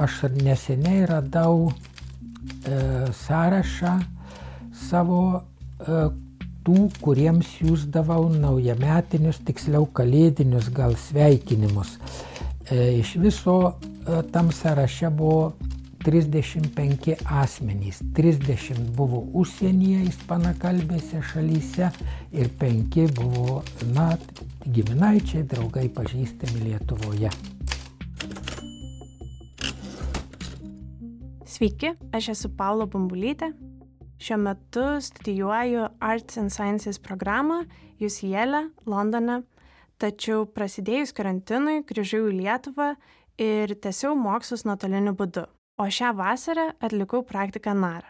aš neseniai radau e, sąrašą savo e, tų, kuriems siūsdavau naujametinius, tiksliau kalėdinius gal sveikinimus. E, iš viso e, tam sąraše buvo 35 asmenys. 30 buvo užsienyje, ispanakalbėse šalyse ir 5 buvo, na, giminaičiai, draugai pažįstami Lietuvoje. Sveiki, aš esu Paulo Bambulytė. Šiuo metu studijuoju Arts and Sciences programą UCL, Londone, tačiau prasidėjus karantinui grįžau į Lietuvą ir tęsiau mokslus nuotoliniu būdu o šią vasarą atlikau praktiką NAR.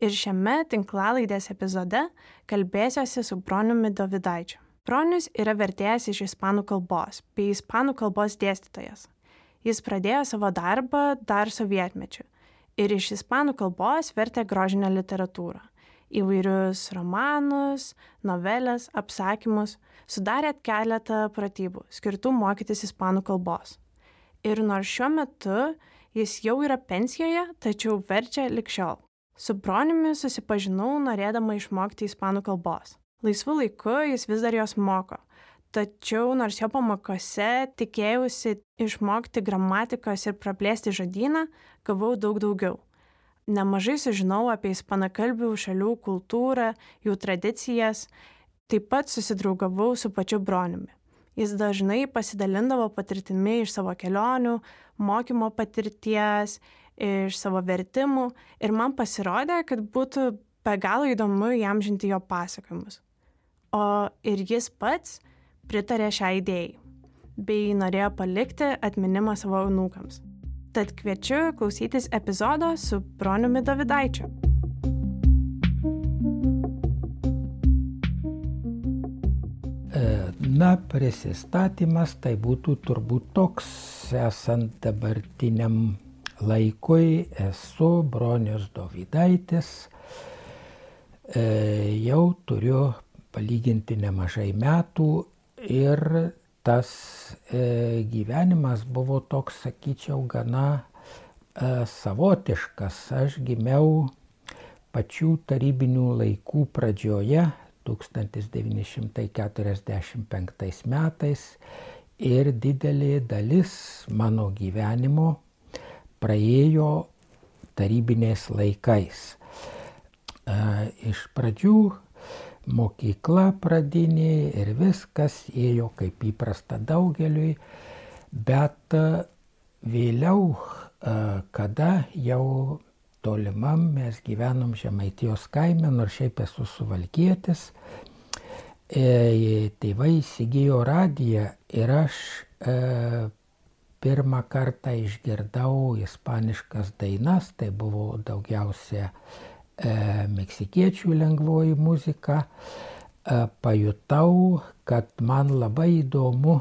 Ir šiame tinklalaidės epizode kalbėsiuosi su Broniumi Davidaičiu. Bronius yra vertėjas iš ispanų kalbos bei ispanų kalbos dėstytojas. Jis pradėjo savo darbą dar sovietmečiu ir iš ispanų kalbos vertė grožinę literatūrą. Įvairius romanus, novelės, apsakymus, sudarė keletą pratybų skirtų mokytis ispanų kalbos. Ir nors šiuo metu Jis jau yra pensijoje, tačiau verčia likščiol. Su broniumi susipažinau norėdama išmokti ispanų kalbos. Laisvu laiku jis vis dar jos moko. Tačiau nors jo pamokose tikėjausi išmokti gramatikos ir praplėsti žodyną, gavau daug daugiau. Nemažai sužinau apie ispanakalbių šalių kultūrą, jų tradicijas, taip pat susidraugavau su pačiu broniumi. Jis dažnai pasidalindavo patirtimi iš savo kelionių, mokymo patirties, iš savo vertimų ir man pasirodė, kad būtų be galo įdomu jam žinti jo pasakojimus. O ir jis pats pritarė šią idėją, bei norėjo palikti atminimą savo anūkams. Tad kviečiu klausytis epizodo su broniumi Davidaičiu. Na, prisistatymas tai būtų turbūt toks, esant dabartiniam laikui, esu Bronius Dovydaitis, e, jau turiu palyginti nemažai metų ir tas e, gyvenimas buvo toks, sakyčiau, gana e, savotiškas. Aš gimiau pačių tarybinių laikų pradžioje, 1945 metais ir didelė dalis mano gyvenimo praėjo tarybiniais laikais. E, iš pradžių mokykla pradinė ir viskas ėjo kaip įprasta daugeliui, bet vėliau, e, kada jau tolimam, mes gyvenom Žemaitijos kaime, nors šiaip esu suvalkietis. E, tėvai įsigijo radiją ir aš e, pirmą kartą išgirdau ispaniškas dainas, tai buvo daugiausia e, meksikiečių lengvoji muzika. E, pajutau, kad man labai įdomu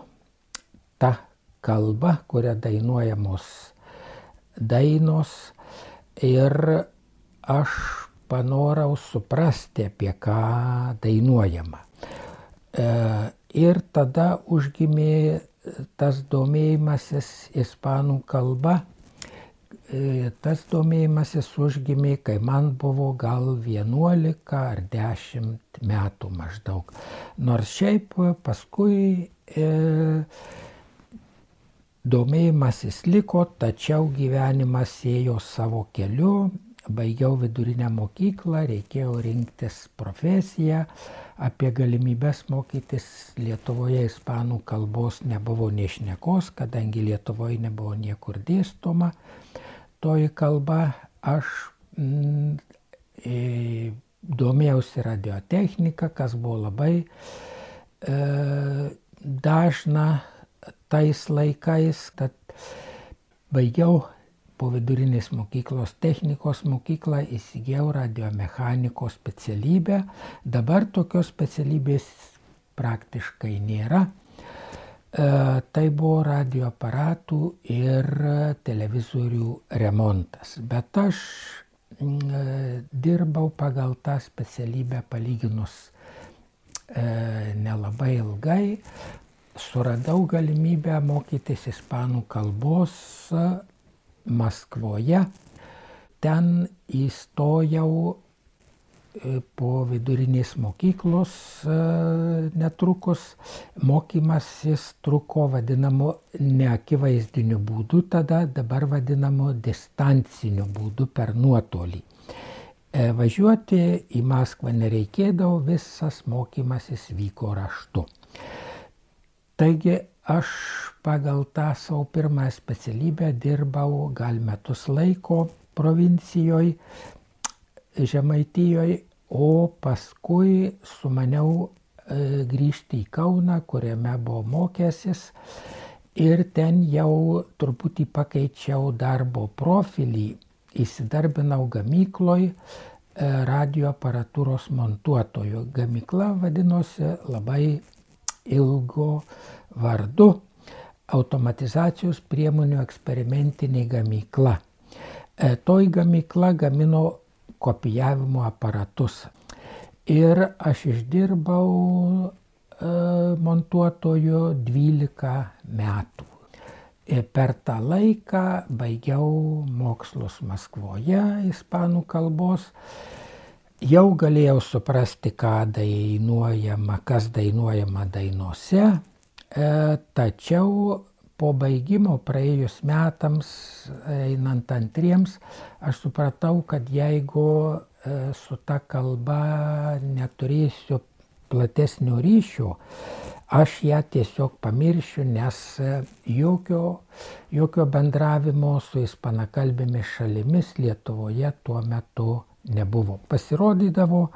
ta kalba, kuria dainuojamos dainos, ir aš panorau suprasti, apie ką dainuojama. E, ir tada užgimė tas domėjimasis ispanų kalba. E, tas domėjimasis užgimė, kai man buvo gal 11 ar 10 metų maždaug. Nors šiaip paskui e, Domėjimasis liko, tačiau gyvenimas ėjo savo keliu, baigiau vidurinę mokyklą, reikėjo rinktis profesiją, apie galimybės mokytis Lietuvoje ispanų kalbos nebuvo nešnekos, kadangi Lietuvoje nebuvo niekur dėstoma. Toji kalba aš mm, domėjausi radiotechnika, kas buvo labai e, dažna tais laikais, kad baigiau po vidurinės mokyklos technikos mokyklą, įsigijau radiomechanikos specialybę. Dabar tokios specialybės praktiškai nėra. E, tai buvo radio aparatų ir televizorių remontas. Bet aš e, dirbau pagal tą specialybę palyginus e, nelabai ilgai suradau galimybę mokytis ispanų kalbos Maskvoje. Ten įstojau po vidurinės mokyklos e, netrukus. Mokymasis truko vadinamu neakivaizdiniu būdu tada, dabar vadinamu distanciniu būdu per nuotolį. E, važiuoti į Maskvą nereikėdavo, visas mokymasis vyko raštu. Taigi aš pagal tą savo pirmąją specialybę dirbau gal metus laiko provincijoje, Žemaitijoje, o paskui sumaniau e, grįžti į Kauną, kuriame buvau mokęsis ir ten jau truputį pakeičiau darbo profilį įsidarbinau gamykloj e, radio aparatūros montuotoju. Gamykla vadinosi labai ilgo vardu automatizacijos priemonių eksperimentinė gamykla. E, toj gamykla gamino kopijavimo aparatus. Ir aš išdirbau e, montuotoju 12 metų. Per tą laiką baigiau mokslus Maskvoje ispanų kalbos. Jau galėjau suprasti, ką dainuojama, kas dainuojama dainuose, e, tačiau po baigimo praėjus metams, einant antriems, aš supratau, kad jeigu e, su ta kalba neturėsiu platesnio ryšio, aš ją tiesiog pamiršiu, nes e, jokio, jokio bendravimo su ispanakalbėmis šalimis Lietuvoje tuo metu nebuvo. Pasirodydavo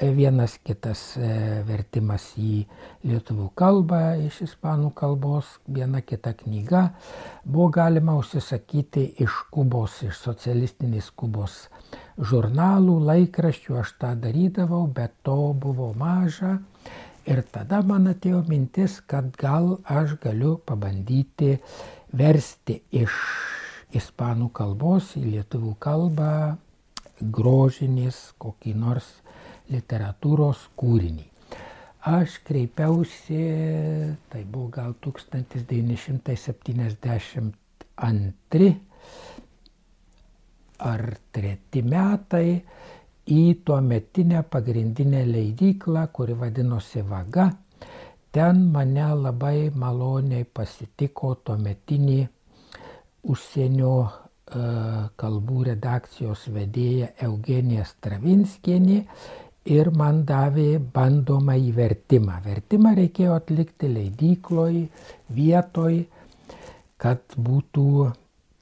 vienas kitas e, vertimas į lietuvių kalbą iš ispanų kalbos, viena kita knyga. Buvo galima užsisakyti iš Kubos, iš socialistinės Kubos žurnalų, laikraščių, aš tą darydavau, bet to buvo maža Ir tada man atėjo mintis, kad gal aš galiu pabandyti versti iš ispanų kalbos į lietuvių kalbą grožinės kokį nors literatūros kūrinį. Aš kreipiausi, tai buvo gal 1972 ar treti metai, į tuometinę pagrindinę leidyklą, kuri vadinosi Vaga. Ten mane labai maloniai pasitiko tuometinį užsienio e, kalbų redakcijos vedėja Eugenija Stravinskienė ir man davė bandomą įvertimą. Vertimą reikėjo atlikti leidykloj, vietoj, kad būtų,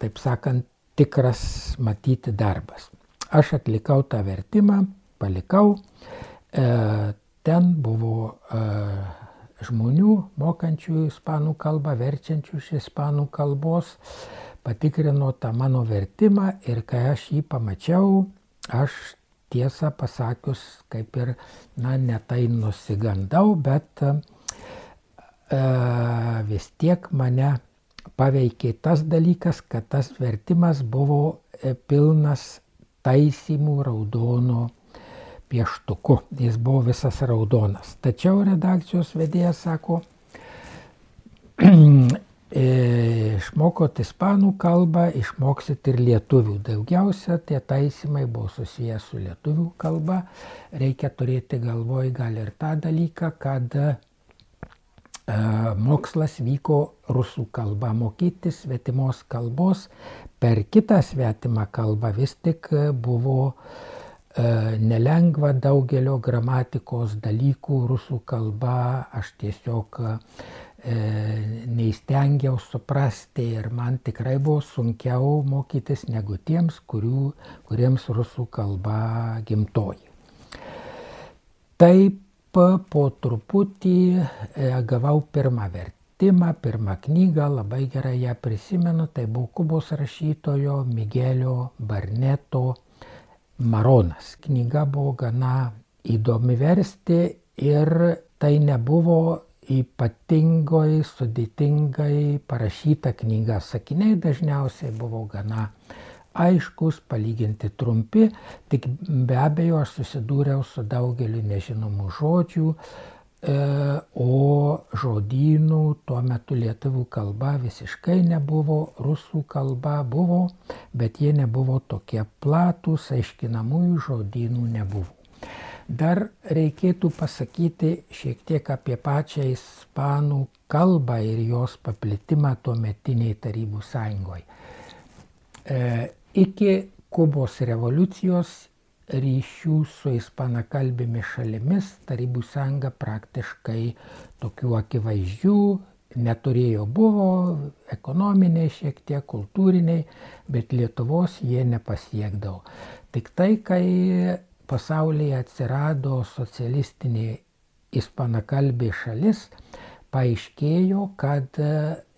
taip sakant, tikras matyti darbas. Aš atlikau tą vertimą, palikau. E, ten buvo e, žmonių mokančių ispanų kalbą, verčiančių iš ispanų kalbos, patikrino tą mano vertimą ir kai aš jį pamačiau, aš tiesą pasakius, kaip ir, na, netai nusigandau, bet e, vis tiek mane paveikė tas dalykas, kad tas vertimas buvo e, pilnas taisymų raudonu pieštuku. Jis buvo visas raudonas. Tačiau redakcijos vedėjas sako, išmokot ispanų kalbą, išmoksit ir lietuvių. Daugiausia tie taisymai buvo susijęs su lietuvių kalba. Reikia turėti galvoj gal ir tą dalyką, kad e, mokslas vyko rusų kalba, mokytis svetimos kalbos per kitą svetimą kalbą vis tik buvo e, nelengva daugelio gramatikos dalykų rusų kalba, aš tiesiog e, neįstengiau suprasti ir man tikrai buvo sunkiau mokytis negu tiems, kurių, kuriems rusų kalba gimtoji. Taip po truputį e, gavau pirmą vertimą, pirmą knygą, labai gerai ją prisimenu, tai buvo Kubos rašytojo Migelio Barneto Maronas. Knyga buvo gana įdomi versti ir tai nebuvo ypatingai, sudėtingai parašyta knyga. Sakiniai dažniausiai buvo gana aiškus, palyginti trumpi, tik be abejo aš susidūriau su daugeliu nežinomų žodžių, o žodynų tuo metu lietuvių kalba visiškai nebuvo, rusų kalba buvo, bet jie nebuvo tokie platūs, aiškinamųjų žodynų nebuvo. Dar reikėtų pasakyti šiek tiek apie pačią ispanų kalbą ir jos paplitimą tuo metiniai Tarybų sąjungoje. E, iki Kubos revoliucijos ryšių su ispanakalbėmis šalimis Tarybų sąjunga praktiškai tokių akivaizdžių neturėjo. Buvo ekonominiai, šiek tiek kultūriniai, bet Lietuvos jie nepasiekdavo. Tik tai, kai pasaulyje atsirado socialistinė ispanakalbė šalis, paaiškėjo, kad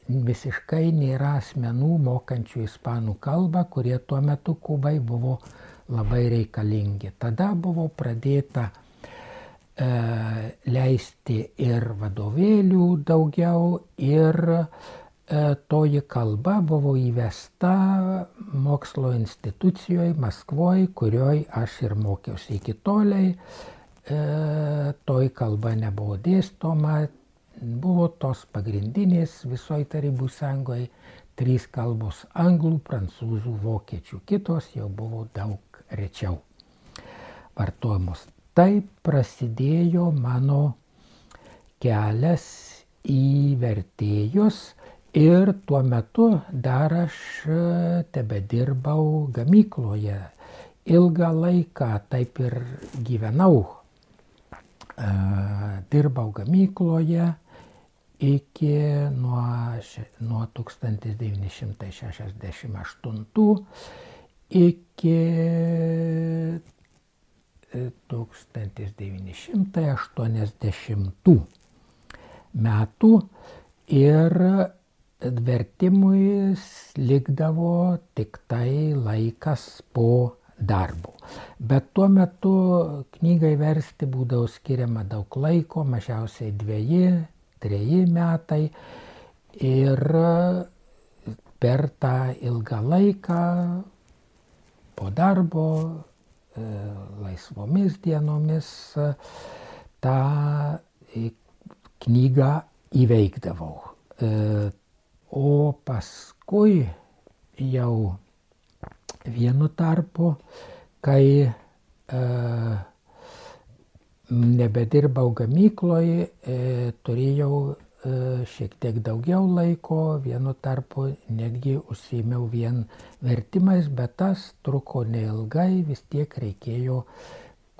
visiškai nėra asmenų mokančių ispanų kalbą, kurie tuo metu Kubai buvo labai reikalingi. Tada buvo pradėta e, leisti ir vadovėlių daugiau, ir e, toji kalba buvo įvesta mokslo institucijoje Maskvoje, kurioje aš ir mokiausi iki toliai. E, toji kalba nebuvo dėstoma, buvo tos pagrindinės visoje Tarybų sąjungoje trys kalbos - anglų, prancūzų, vokiečių. Kitos jau buvo daug rečiau vartojamos. Taip prasidėjo mano kelias į vertėjus ir tuo metu dar aš tebe dirbau gamykloje. Ilgą laiką taip ir gyvenau. Dirbau gamykloje iki nuo, nuo 1968 iki 1980 metų ir vertimui likdavo tik tai laikas po darbo. Bet tuo metu knygai versti būdavo skiriama daug laiko, mažiausiai dviejį, treji metai. Ir per tą ilgą laiką po darbo, e, laisvomis dienomis tą knygą įveikdavau. E, o paskui jau vienu tarpu, kai e, nebedirbau gamykloje, turėjau E, šiek tiek daugiau laiko, vienu tarpu netgi užsimiau vien vertimais, bet tas truko neilgai, vis tiek reikėjo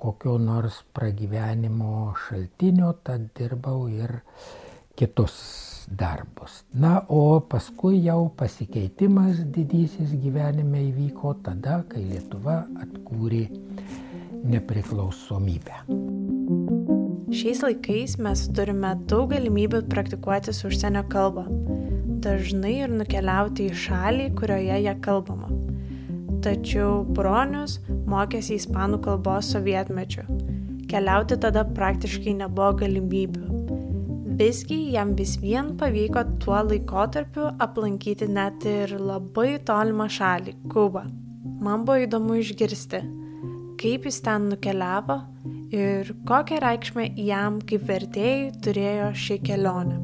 kokio nors pragyvenimo šaltinio, tad dirbau ir kitus darbus. Na, o paskui jau pasikeitimas didysis gyvenime įvyko tada, kai Lietuva atkūrė nepriklausomybę. Šiais laikais mes turime daug galimybių praktikuotis užsienio kalbą, dažnai ir nukeliauti į šalį, kurioje ją kalbama. Tačiau bronius mokėsi ispanų kalbos sovietmečiu. Keliauti tada praktiškai nebuvo galimybių. Visgi jam vis vien pavyko tuo laikotarpiu aplankyti net ir labai tolimą šalį - Kubą. Man buvo įdomu išgirsti, kaip jis ten nukeliavo ir kokią reikšmę jam kaip vertėjai turėjo ši kelionė.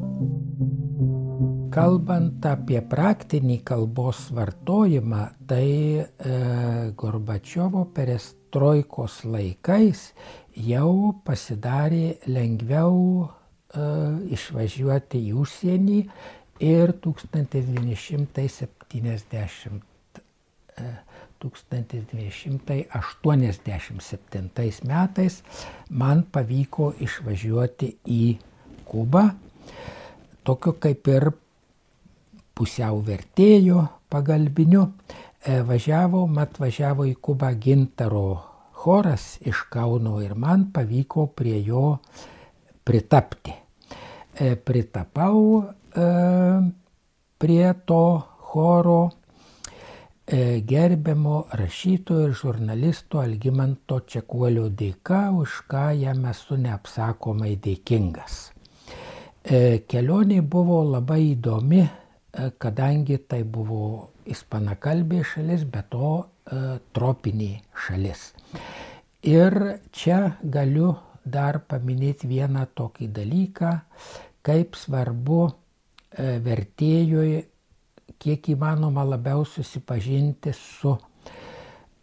Kalbant apie praktinį kalbos vartojimą, tai e, Gorbačiovo perestroikos laikais jau pasidarė lengviau išvažiuoti į užsienį ir 1970 e, 1287 metais man pavyko išvažiuoti į Kubą, tokio kaip ir pusiau vertėjo pagalbiniu. E, važiavo, mat važiavo į Kubą gintaro choras iš Kauno ir man pavyko prie jo pritapti. E, pritapau e, prie to choro E, gerbiamo rašytojo ir žurnalisto Algymanto Čekuolio dėka, už ką jam esu neapsakomai dėkingas. Kelionė buvo labai įdomi, kadangi tai buvo ispanakalbė šalis, bet to tropinė šalis. Ir čia galiu dar paminėti vieną tokį dalyką, kaip svarbu e, vertėjui kiek įmanoma labiau susipažinti su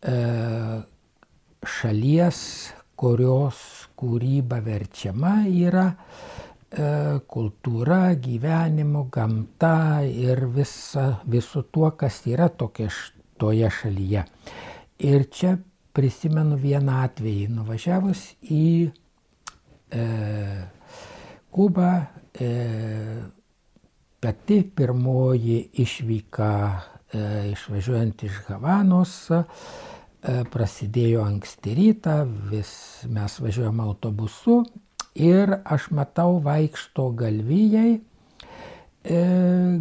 e, šalies, kurios kūryba verčiama yra e, kultūra, gyvenimo, gamta ir visa, visu tuo, kas yra tokia, toje šalyje. Ir čia prisimenu vieną atvejį, nuvažiavus į e, Kubą, e, pati pirmoji išvyka e, išvažiuojant iš Havanos e, prasidėjo anksti rytą, vis mes važiuojam autobusu ir aš matau vaikšto galvijai, e,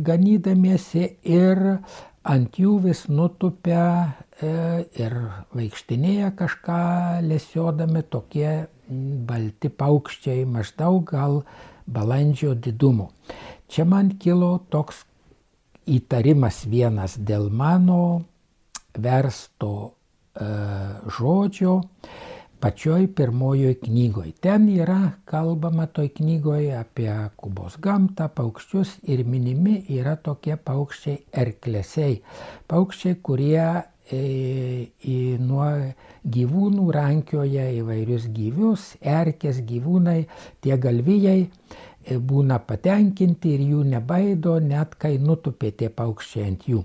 ganydamiesi ir ant jų vis nutupia e, ir vaikštinėja kažką lesiodami tokie balti paukščiai maždaug gal balandžio didumo. Čia man kilo toks įtarimas vienas dėl mano versto e, žodžio, pačioj pirmojoj knygoj. Ten yra kalbama toj knygoje apie Kubos gamtą, paukščius ir minimi yra tokie paukščiai erklesiai. Paukščiai, kurie į, nuo gyvūnų rankioja įvairius gyvius, erkės gyvūnai, tie galvijai e, būna patenkinti ir jų nebaido, net kai nutupė tie paukščiai ant jų.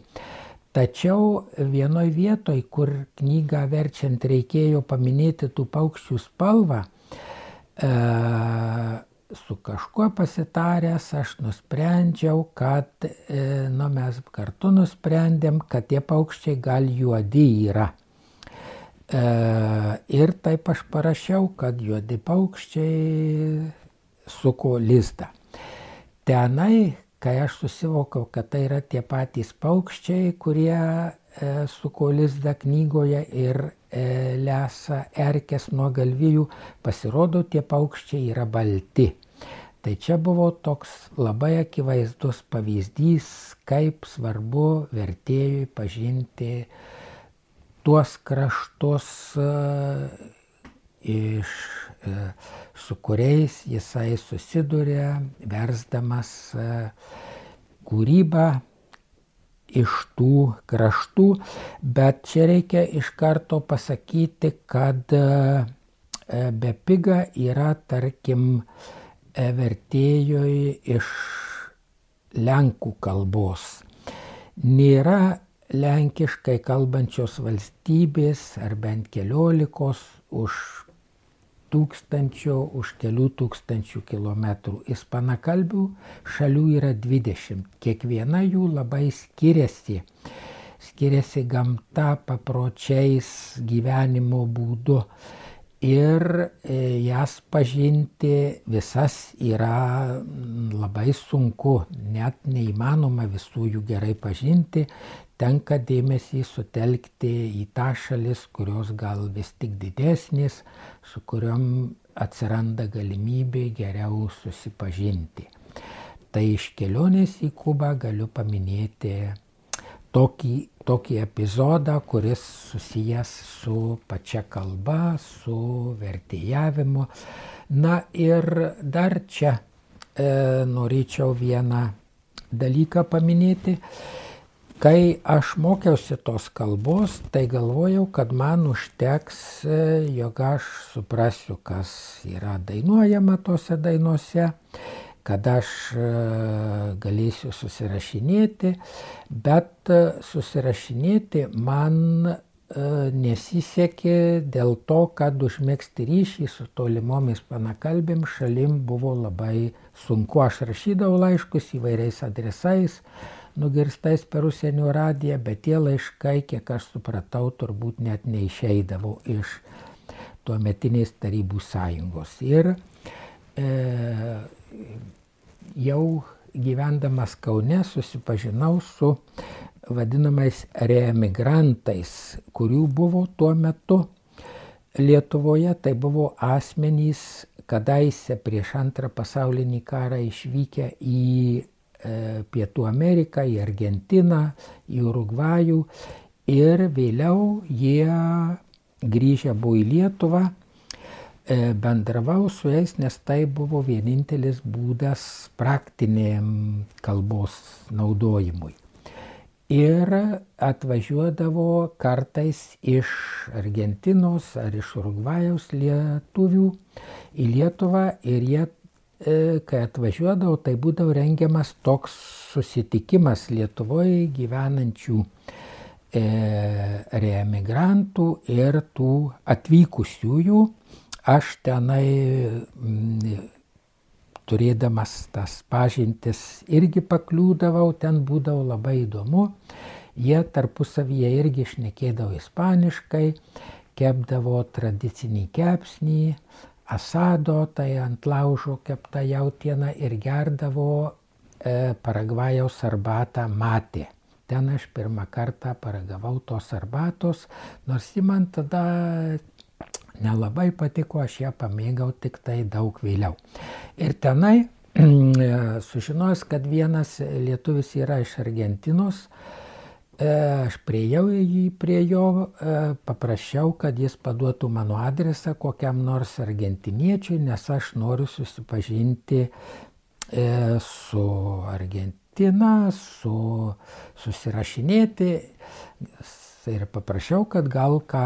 Tačiau vienoj vietoj, kur knygą verčiant reikėjo paminėti tų paukščių spalvą, e, su kažkuo pasitaręs aš nusprendžiau, kad, e, nu, mes kartu nusprendėm, kad tie paukščiai gal juodi yra. E, ir taip aš parašiau, kad juodi paukščiai suko lizdą. Tenai kai aš susivokiau, kad tai yra tie patys paukščiai, kurie e, suko lizdą knygoje ir lesa erkės nuo galvijų, pasirodo, tie paukščiai yra balti. Tai čia buvo toks labai akivaizdus pavyzdys, kaip svarbu vertėjui pažinti tuos kraštus, e, iš, e, su kuriais jisai susiduria, versdamas e, kūrybą iš tų kraštų, bet čia reikia iš karto pasakyti, kad e, bepiga yra, tarkim, e, vertėjoj iš lenkų kalbos. Nėra lenkiškai kalbančios valstybės ar bent keliolikos už tūkstančio už kelių tūkstančių kilometrų. Ispanakalbių šalių yra 20. Kiekviena jų labai skiriasi. Skiriasi gamta, papročiais, gyvenimo būdu. Ir e, jas pažinti visas yra labai sunku, net neįmanoma visų jų gerai pažinti, tenka dėmesį sutelkti į tą šalis, kurios gal vis tik didesnės, su kuriuom atsiranda galimybė geriau susipažinti. Tai iš kelionės į Kubą galiu paminėti tokį, tokį epizodą, kuris susijęs su pačia kalba, su vertėjavimu. Na ir dar čia e, norėčiau vieną dalyką paminėti. Kai aš mokiausi tos kalbos, tai galvojau, kad man užteks, e, jog aš suprasiu, kas yra dainuojama tose dainuose, kad aš e, galėsiu susirašinėti, bet e, susirašinėti man nesisekė dėl to, kad užmėgsti ryšį su tolimomis panakalbėm šalim buvo labai sunku. Aš rašydavau laiškus įvairiais adresais, nugirstais per užsienio radiją, bet tie laiškai, kiek aš supratau, turbūt net neišeidavo iš tuo metinės tarybų sąjungos. Ir e, jau gyvendamas Kaune susipažinau su vadinamais reemigrantais, kurių buvo tuo metu Lietuvoje, tai buvo asmenys kadaise prieš antrą pasaulinį karą išvykę į Pietų Ameriką, į Argentiną, į Urugvajų ir vėliau jie grįžę buvo į Lietuvą, e, bendravau su jais, nes tai buvo vienintelis būdas praktiniam kalbos naudojimui. Ir atvažiuodavo kartais iš Argentinos ar iš Urugvajaus lietuvių į Lietuvą ir jie, e, kai atvažiuodavo, tai būdavo rengiamas toks susitikimas Lietuvoje gyvenančių e, reemigrantų ir tų atvykusiųjų. Aš tenai m, turėdamas tas pažintis irgi pakliūdavau, ten būdavo labai įdomu. Jie tarpusavyje irgi šnekėdavo ispaniškai, kepdavo tradicinį kepsnį, asado, tai ant laužo kepta jautiena ir gerdavo e, Paragvajaus arbatą matė. Ten aš pirmą kartą paragavau tos arbatos, nors ji man tada nelabai patiko, aš ją pamėgau tik tai daug vėliau. Ir tenai sužinojęs, kad vienas lietuvis yra iš Argentinos, e, aš priejau jį prie jo, e, paprašiau, kad jis paduotų mano adresą kokiam nors argentiniečiui, nes aš noriu susipažinti e, su Argentina Tina, su, susirašinėti ir paprašiau, kad gal ką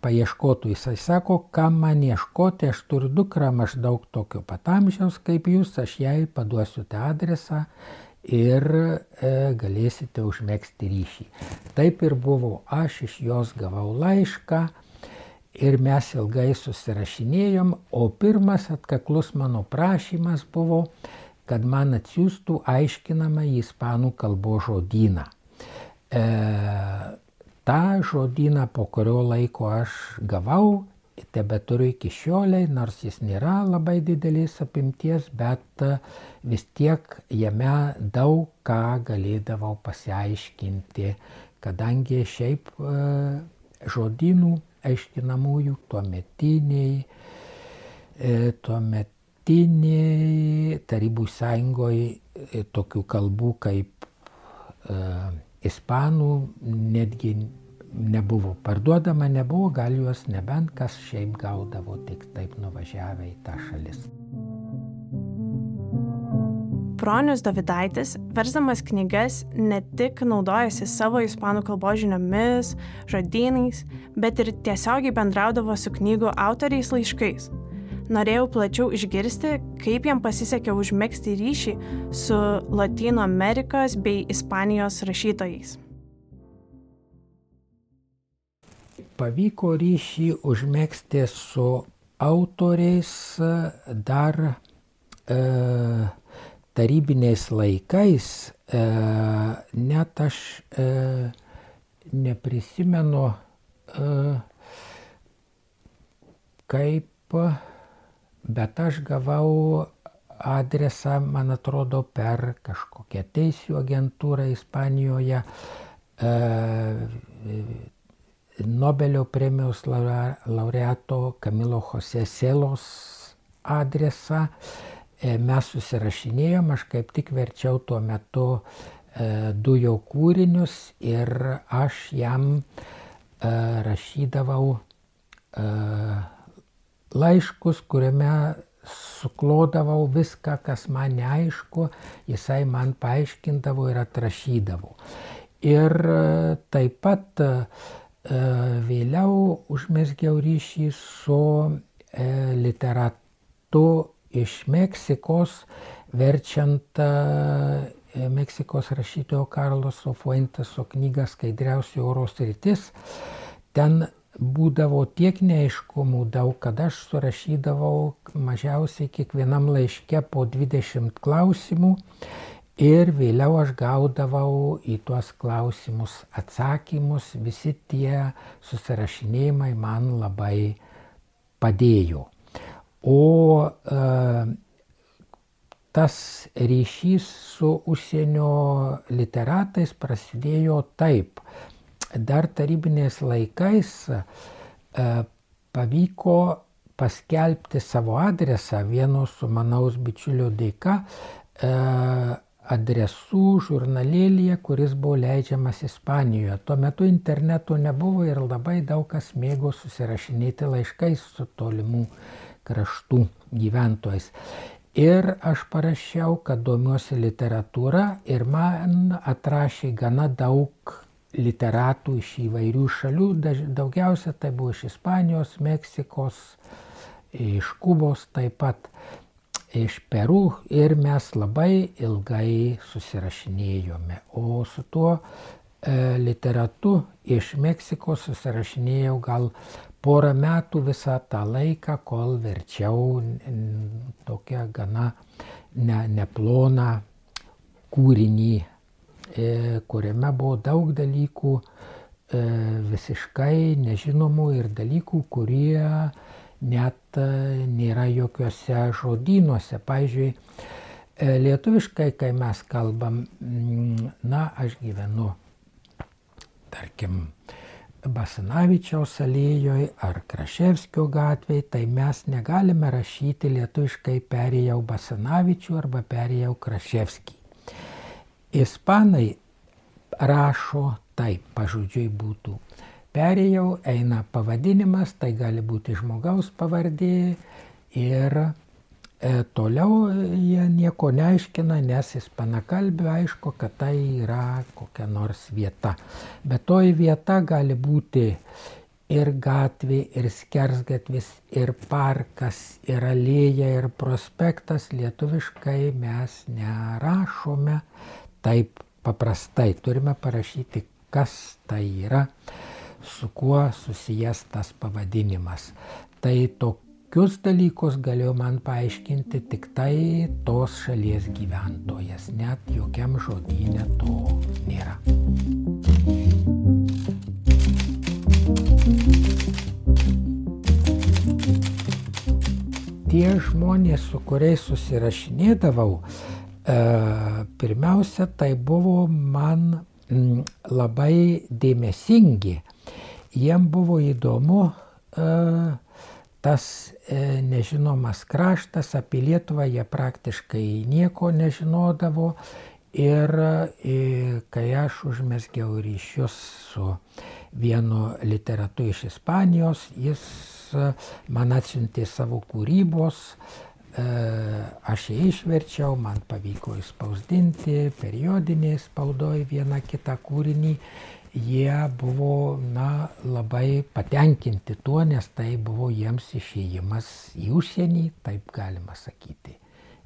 paieškotų. Jisai sako, ką man ieškoti, aš turiu dukrą maždaug tokio pat amžiaus kaip jūs, aš jai paduosiu tą adresą ir e, galėsite užmėgsti ryšį. Taip ir buvo, aš iš jos gavau laišką ir mes ilgai susirašinėjom, o pirmas atkaklus mano prašymas buvo, kad man atsiųstų aiškinamą į ispanų kalbos žodyną. E, tą žodyną po kurio laiko aš gavau, tebe turiu iki šioliai, nors jis nėra labai didelės apimties, bet vis tiek jame daug ką galėdavau pasiaiškinti, kadangi šiaip e, žodynų aiškinamųjų tuometiniai, e, tuomet dabartinėj Tarybų sąjungoje tokių kalbų kaip ispanų netgi nebuvo parduodama, nebuvo, gal juos nebent kas šiaip gaudavo tik taip nuvažiavę į tą šalis. Bronius Davidaitis, versdamas knygas, ne tik naudojasi savo ispanų kalbos žiniomis, žodynais, bet ir tiesiogiai bendraudavo su knygų autoriais laiškais norėjau plačiau išgirsti, kaip jam pasisekė užmėgsti ryšį su Latino Amerikos bei Ispanijos rašytojais. Pavyko ryšį užmėgsti su autoriais dar e, tarybiniais laikais. E, net aš e, neprisimenu, e, kaip bet aš gavau adresą, man atrodo, per kažkokią teisų agentūrą Ispanijoje, e, Nobelio premijos laureato Kamilo Jose Selos adresą. E, mes susirašinėjom, aš kaip tik verčiau tuo metu e, du jo kūrinius ir aš jam e, rašydavau laiškus, kuriame suklodavau viską, kas man neaišku, jisai man paaiškindavo ir atrašydavo. Ir taip pat e, vėliau užmesgiau ryšį su e, literatu iš Meksikos, verčiant Meksikos rašytojo Karloso Fuenteso knygą Skaidriausių oro sritis. Ten būdavo tiek neaiškumų daug, kad aš surašydavau mažiausiai kiekvienam laiške po 20 klausimų ir vėliau aš gaudavau į tuos klausimus atsakymus, visi tie susirašinėjimai man labai padėjo. O e, tas ryšys su užsienio literatais prasidėjo taip dar tarybiniais laikais e, pavyko paskelbti savo adresą vieno sumanaus bičiulio dėka e, adresų žurnalėlyje, kuris buvo leidžiamas Ispanijoje. Tuo metu interneto nebuvo ir labai daug kas mėgo susirašinėti laiškais su tolimų kraštų gyventojais. Ir aš parašiau, kad domiuosi literatūra ir man atrašė gana daug literatų iš įvairių šalių, daugiausia tai buvo iš Ispanijos, Meksikos, iš Kubos taip pat iš Peru ir mes labai ilgai susirašinėjome. O su tuo e, literatu iš Meksikos susirašinėjau gal porą metų visą tą laiką, kol verčiau tokią gana ne, neploną kūrinį, e, kuriame buvo daug dalykų e, visiškai nežinomų ir dalykų, kurie net e, nėra jokiuose žodynuose. Pavyzdžiui, e, lietuviškai, kai mes kalbam, mm, na, aš gyvenu, tarkim, Basanavičiaus alėjoje ar Kraševskio gatvėje, tai mes negalime rašyti lietuviškai perėjau Basanavičių arba perėjau Kraševskį. Ispanai rašo taip, pažodžiui būtų perėjau, eina pavadinimas, tai gali būti žmogaus pavardė ir e, toliau jie nieko neaiškina, nes ispanakalbių aišku, kad tai yra kokia nors vieta. Bet toji vieta gali būti ir gatvė, ir skersgatvis, ir parkas, ir alėja, ir prospektas. Lietuviškai mes nerašome taip paprastai. Turime parašyti, kas tai yra su kuo susijęs tas pavadinimas. Tai tokius dalykus galėjo man paaiškinti tik tai tos šalies gyventojas, net jokiam žodynė to nėra. Tie žmonės, su kuriais susirašinėdavau, e, pirmiausia, tai buvo man labai dėmesingi jiem buvo įdomu e, tas e, nežinomas kraštas, apie Lietuvą jie praktiškai nieko nežinodavo ir e, kai aš užmesgiau ryšius su vienu literatu iš Ispanijos, jis man atsiuntė savo kūrybos, aš ją išverčiau, man pavyko įspausdinti periodinėje spaudoje vieną kitą kūrinį jie buvo na, labai patenkinti tuo, nes tai buvo jiems išėjimas į užsienį, taip galima sakyti.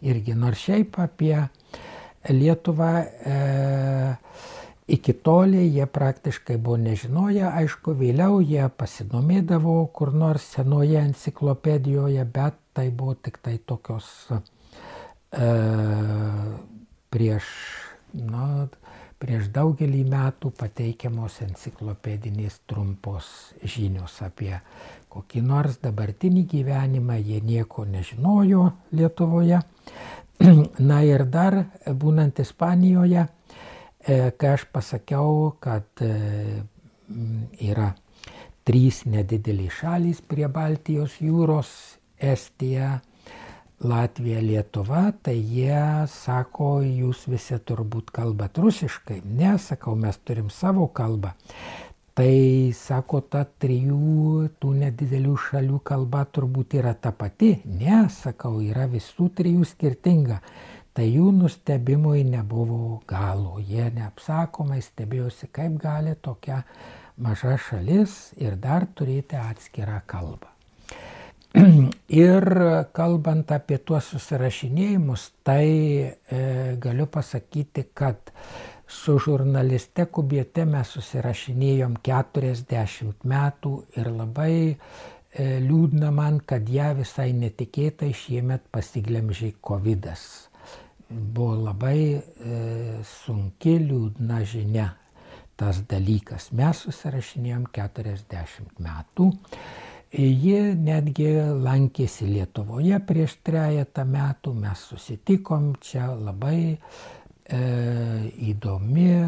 Irgi nors šiaip apie Lietuvą e, iki toliai jie praktiškai buvo nežinoję, aišku, vėliau jie pasidomėdavo kur nors senoje enciklopedijoje, bet tai buvo tik tai tokios e, prieš, na, prieš daugelį metų pateikiamos enciklopedinės trumpos žinios apie kokį nors dabartinį gyvenimą, jie nieko nežinojo Lietuvoje. Na ir dar, būnant Ispanijoje, e, kai aš pasakiau, kad e, yra trys nedideliai šalys prie Baltijos jūros - Estija, Latvija, Lietuva, tai jie sako, jūs visi turbūt kalbat rusiškai. Ne, sakau, mes turim savo kalbą. Tai sako, ta trijų tų nedidelių šalių kalba turbūt yra ta pati. Ne, sakau, yra visų trijų skirtinga. Tai jų nustebimui nebuvo galo. Jie neapsakomai stebėjosi, kaip gali tokia maža šalis ir dar turėti atskirą kalbą. Ir kalbant apie tuos susirašinėjimus, tai e, galiu pasakyti, kad su žurnaliste Kubiete mes susirašinėjom 40 metų ir labai e, liūdna man, kad ją visai netikėtai šiemet pasiglemžė COVID. -as. Buvo labai e, sunki, liūdna žinia tas dalykas. Mes susirašinėjom 40 metų. Ji netgi lankėsi Lietuvoje prieš trejata metų, mes susitikom čia labai e, įdomi e,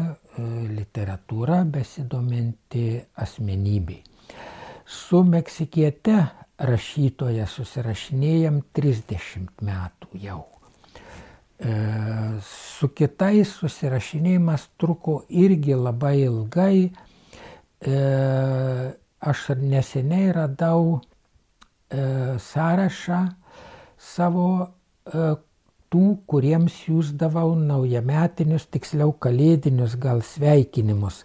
literatūra besidominti asmenybei. Su meksikiete rašytoje susirašinėjom 30 metų jau. E, su kitais susirašinėjimas truko irgi labai ilgai. E, aš neseniai radau e, sąrašą savo e, tų, kuriems siūsdavau naujametinius, tiksliau kalėdinius gal sveikinimus.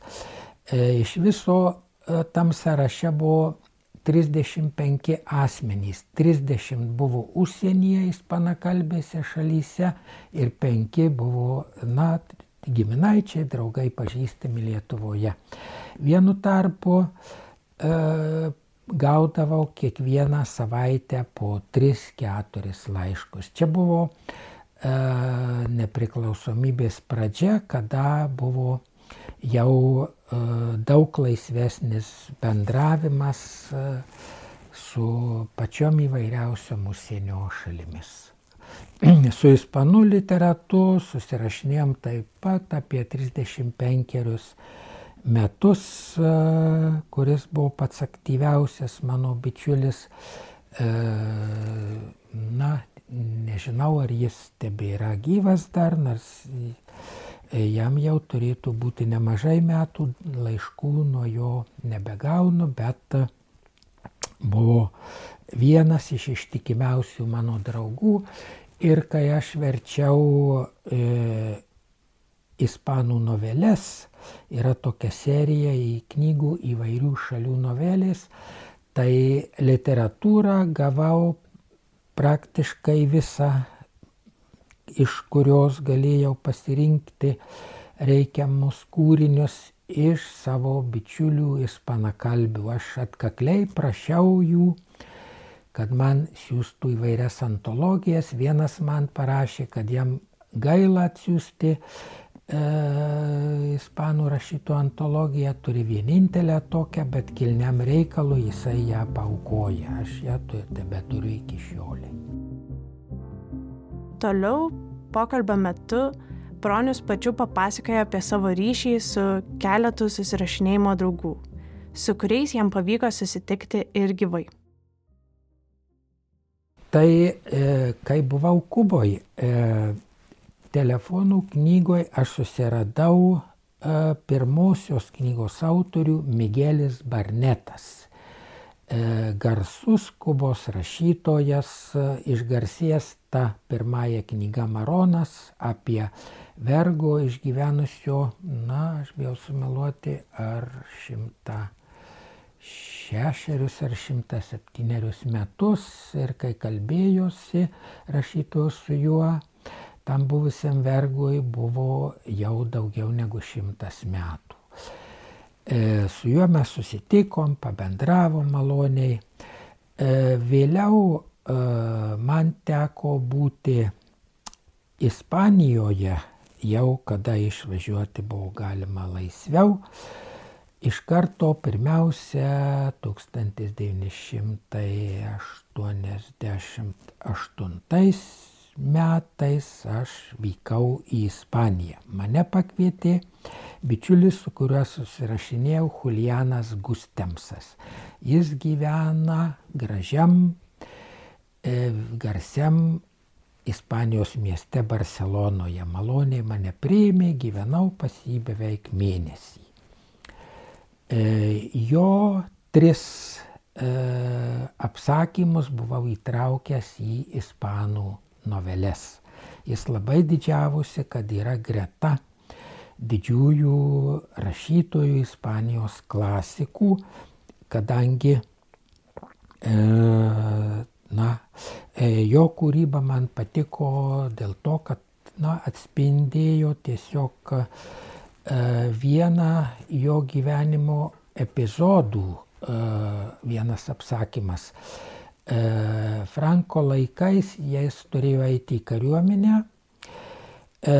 E, iš viso e, tam sąraše buvo 35 asmenys, 30 buvo užsienyje ispanakalbėse šalyse ir 5 buvo, na, giminaičiai, draugai pažįstami Lietuvoje. Vienu tarpu e, gaudavau kiekvieną savaitę po 3-4 laiškus. Čia buvo E, nepriklausomybės pradžia, kada buvo jau e, daug laisvesnis bendravimas e, su pačiom įvairiausiom užsienio šalimis. Su ispanų literatu susirašinėjom taip pat apie 35 metus, kuris buvo pats aktyviausias mano bičiulis. Na, nežinau, ar jis tebėra gyvas dar, nors jam jau turėtų būti nemažai metų, laiškų nuo jo nebegaunu, bet buvo vienas iš ištikimiausių mano draugų ir kai aš verčiau e, ispanų noveles, yra tokia serija į knygų įvairių šalių novelės, tai literatūrą gavau praktiškai visą, iš kurios galėjau pasirinkti reikiamus kūrinius iš savo bičiulių ispanakalbių. Aš atkakliai prašiau jų, kad man siūstų įvairias antologijas. Vienas man parašė, kad jam gaila atsiųsti e, ispanų rašytų antologiją, turi vienintelę tokią, bet kilniam reikalui jisai ją paukoja. Aš ją tebe turiu iki šioliai. Toliau pokalbio metu Bronius pačiu papasakoja apie savo ryšį su keletu susirašinėjimo draugų, su kuriais jam pavyko susitikti ir gyvai. Tai e, kai buvau Kuboje, e, telefonų knygoje aš susiradau e, pirmosios knygos autorių Miguelis Barnetas. E, garsus Kubos rašytojas, e, išgarsėjęs tą pirmąją knygą Maronas apie vergo išgyvenusio, na, aš bijau sumeluoti, ar šimtą šešerius ar šimtą septynerius metus ir kai kalbėjosi rašytojas su juo, tam buvusiam vergui buvo jau daugiau negu šimtas metų. E, su juo mes susitikom, pabendravom maloniai. E, vėliau e, man teko būti Ispanijoje, jau kada išvažiuoti buvo galima laisviau. Iš karto pirmiausia 1988 metais aš vykau į Ispaniją. Mane pakvietė bičiulis, su kuriuo susirašinėjau, Julianas Gustemsas. Jis gyvena gražiam, e, garsiam Ispanijos mieste Barcelonoje. Maloniai mane priėmė, gyvenau pas jį beveik mėnesį. E, jo tris e, apsakymus buvau įtraukęs į ispanų noveles. Jis labai didžiavosi, kad yra greta didžiųjų rašytojų Ispanijos klasikų, kadangi e, na, e, jo kūryba man patiko dėl to, kad na, atspindėjo tiesiog e, vieną jo gyvenimo epizodų, vienas apsakymas. E, Franko laikais jis turėjo eiti į kariuomenę, e,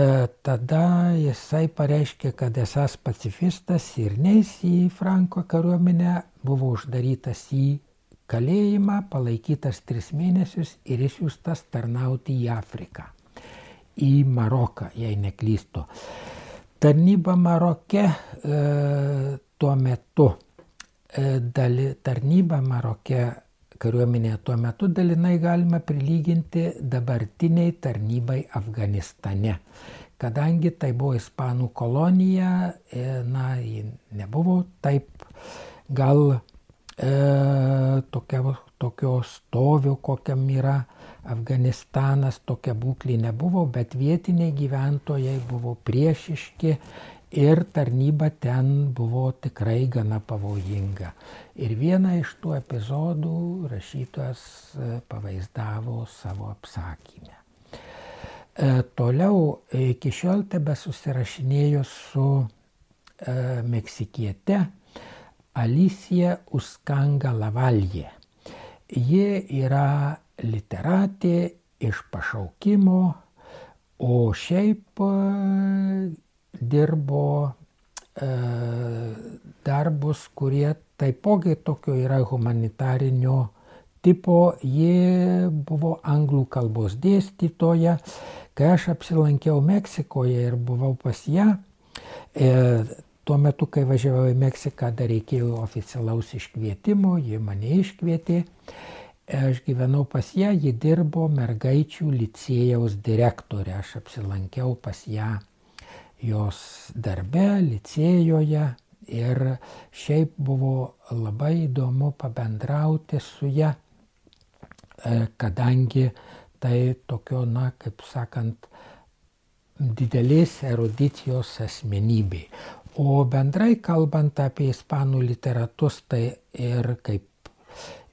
tada jisai pareiškė, kad esas pacifistas ir neis į Franko kariuomenę, buvo uždarytas į kalėjimą, palaikytas tris mėnesius ir išsiųstas tarnauti į Afriką, į Maroką, jei neklystu. Tarnyba Maroke e, tuo metu, e, dali, tarnyba Maroke kariuomenė tuo metu dalinai galima prilyginti dabartiniai tarnybai Afganistane. Kadangi tai buvo ispanų kolonija, e, na, ji nebuvo taip gal e, tokio, tokio stovio, kokiam yra Afganistanas, tokia būklė nebuvo, bet vietiniai gyventojai buvo priešiški ir tarnyba ten buvo tikrai gana pavojinga. Ir vieną iš tų epizodų rašytojas e, pavaizdavo savo apsakymę. E, toliau iki šiol tebe susirašinėjo su e, meksikiete Alicija Uskanga Lavalje. Ji yra literatė iš pašaukimo, o šiaip dirbo e, darbus, kurie taipogi tokio yra humanitarinio tipo. Ji buvo anglų kalbos dėstytoja. Kai aš apsilankiau Meksikoje ir buvau pas ją, e, Tuo metu, kai važiavau į Meksiką, dar reikėjo oficialaus iškvietimo, ji mane iškvietė. Aš gyvenau pas ją, ji dirbo mergaičių licėjaus direktorė. Aš apsilankiau pas ją jos darbe, licėjoje ir šiaip buvo labai įdomu pabendrauti su ją, e, kadangi tai tokio, na, kaip sakant, didelės erudicijos asmenybė. O bendrai kalbant apie ispanų literatus, tai ir kaip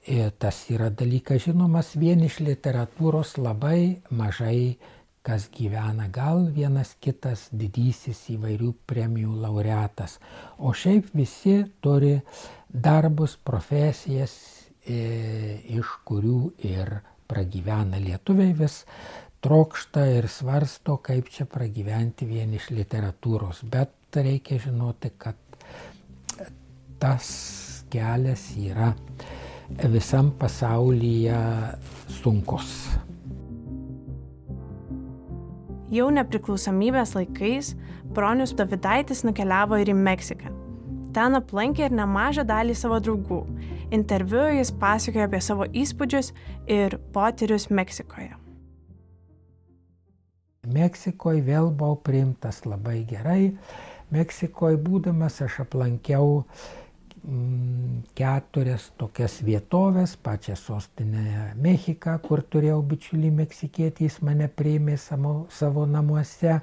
ir e, tas yra dalykas žinomas, vien iš literatūros labai mažai kas gyvena, gal vienas kitas didysis įvairių premijų laureatas. O šiaip visi turi darbus, profesijas, e, iš kurių ir pragyvena lietuviai vis trokšta ir svarsto, kaip čia pragyventi vien iš literatūros. Bet reikia žinoti, kad tas kelias yra visam pasaulyje sunkus. Jau nepriklausomybės laikais Bronius Davidaitis nukeliavo ir į Meksiką. Ten aplankė ir nemažą dalį savo draugų. Interviu jis pasakojo apie savo įspūdžius ir potyrius Meksikoje. Meksikoje vėl buvau priimtas labai gerai. Meksikoje būdamas aš aplankiau mm, keturias tokias vietovės, pačią sostinę Mechiką, kur turėjau bičiulį meksikietį, jis mane priėmė savo, savo namuose.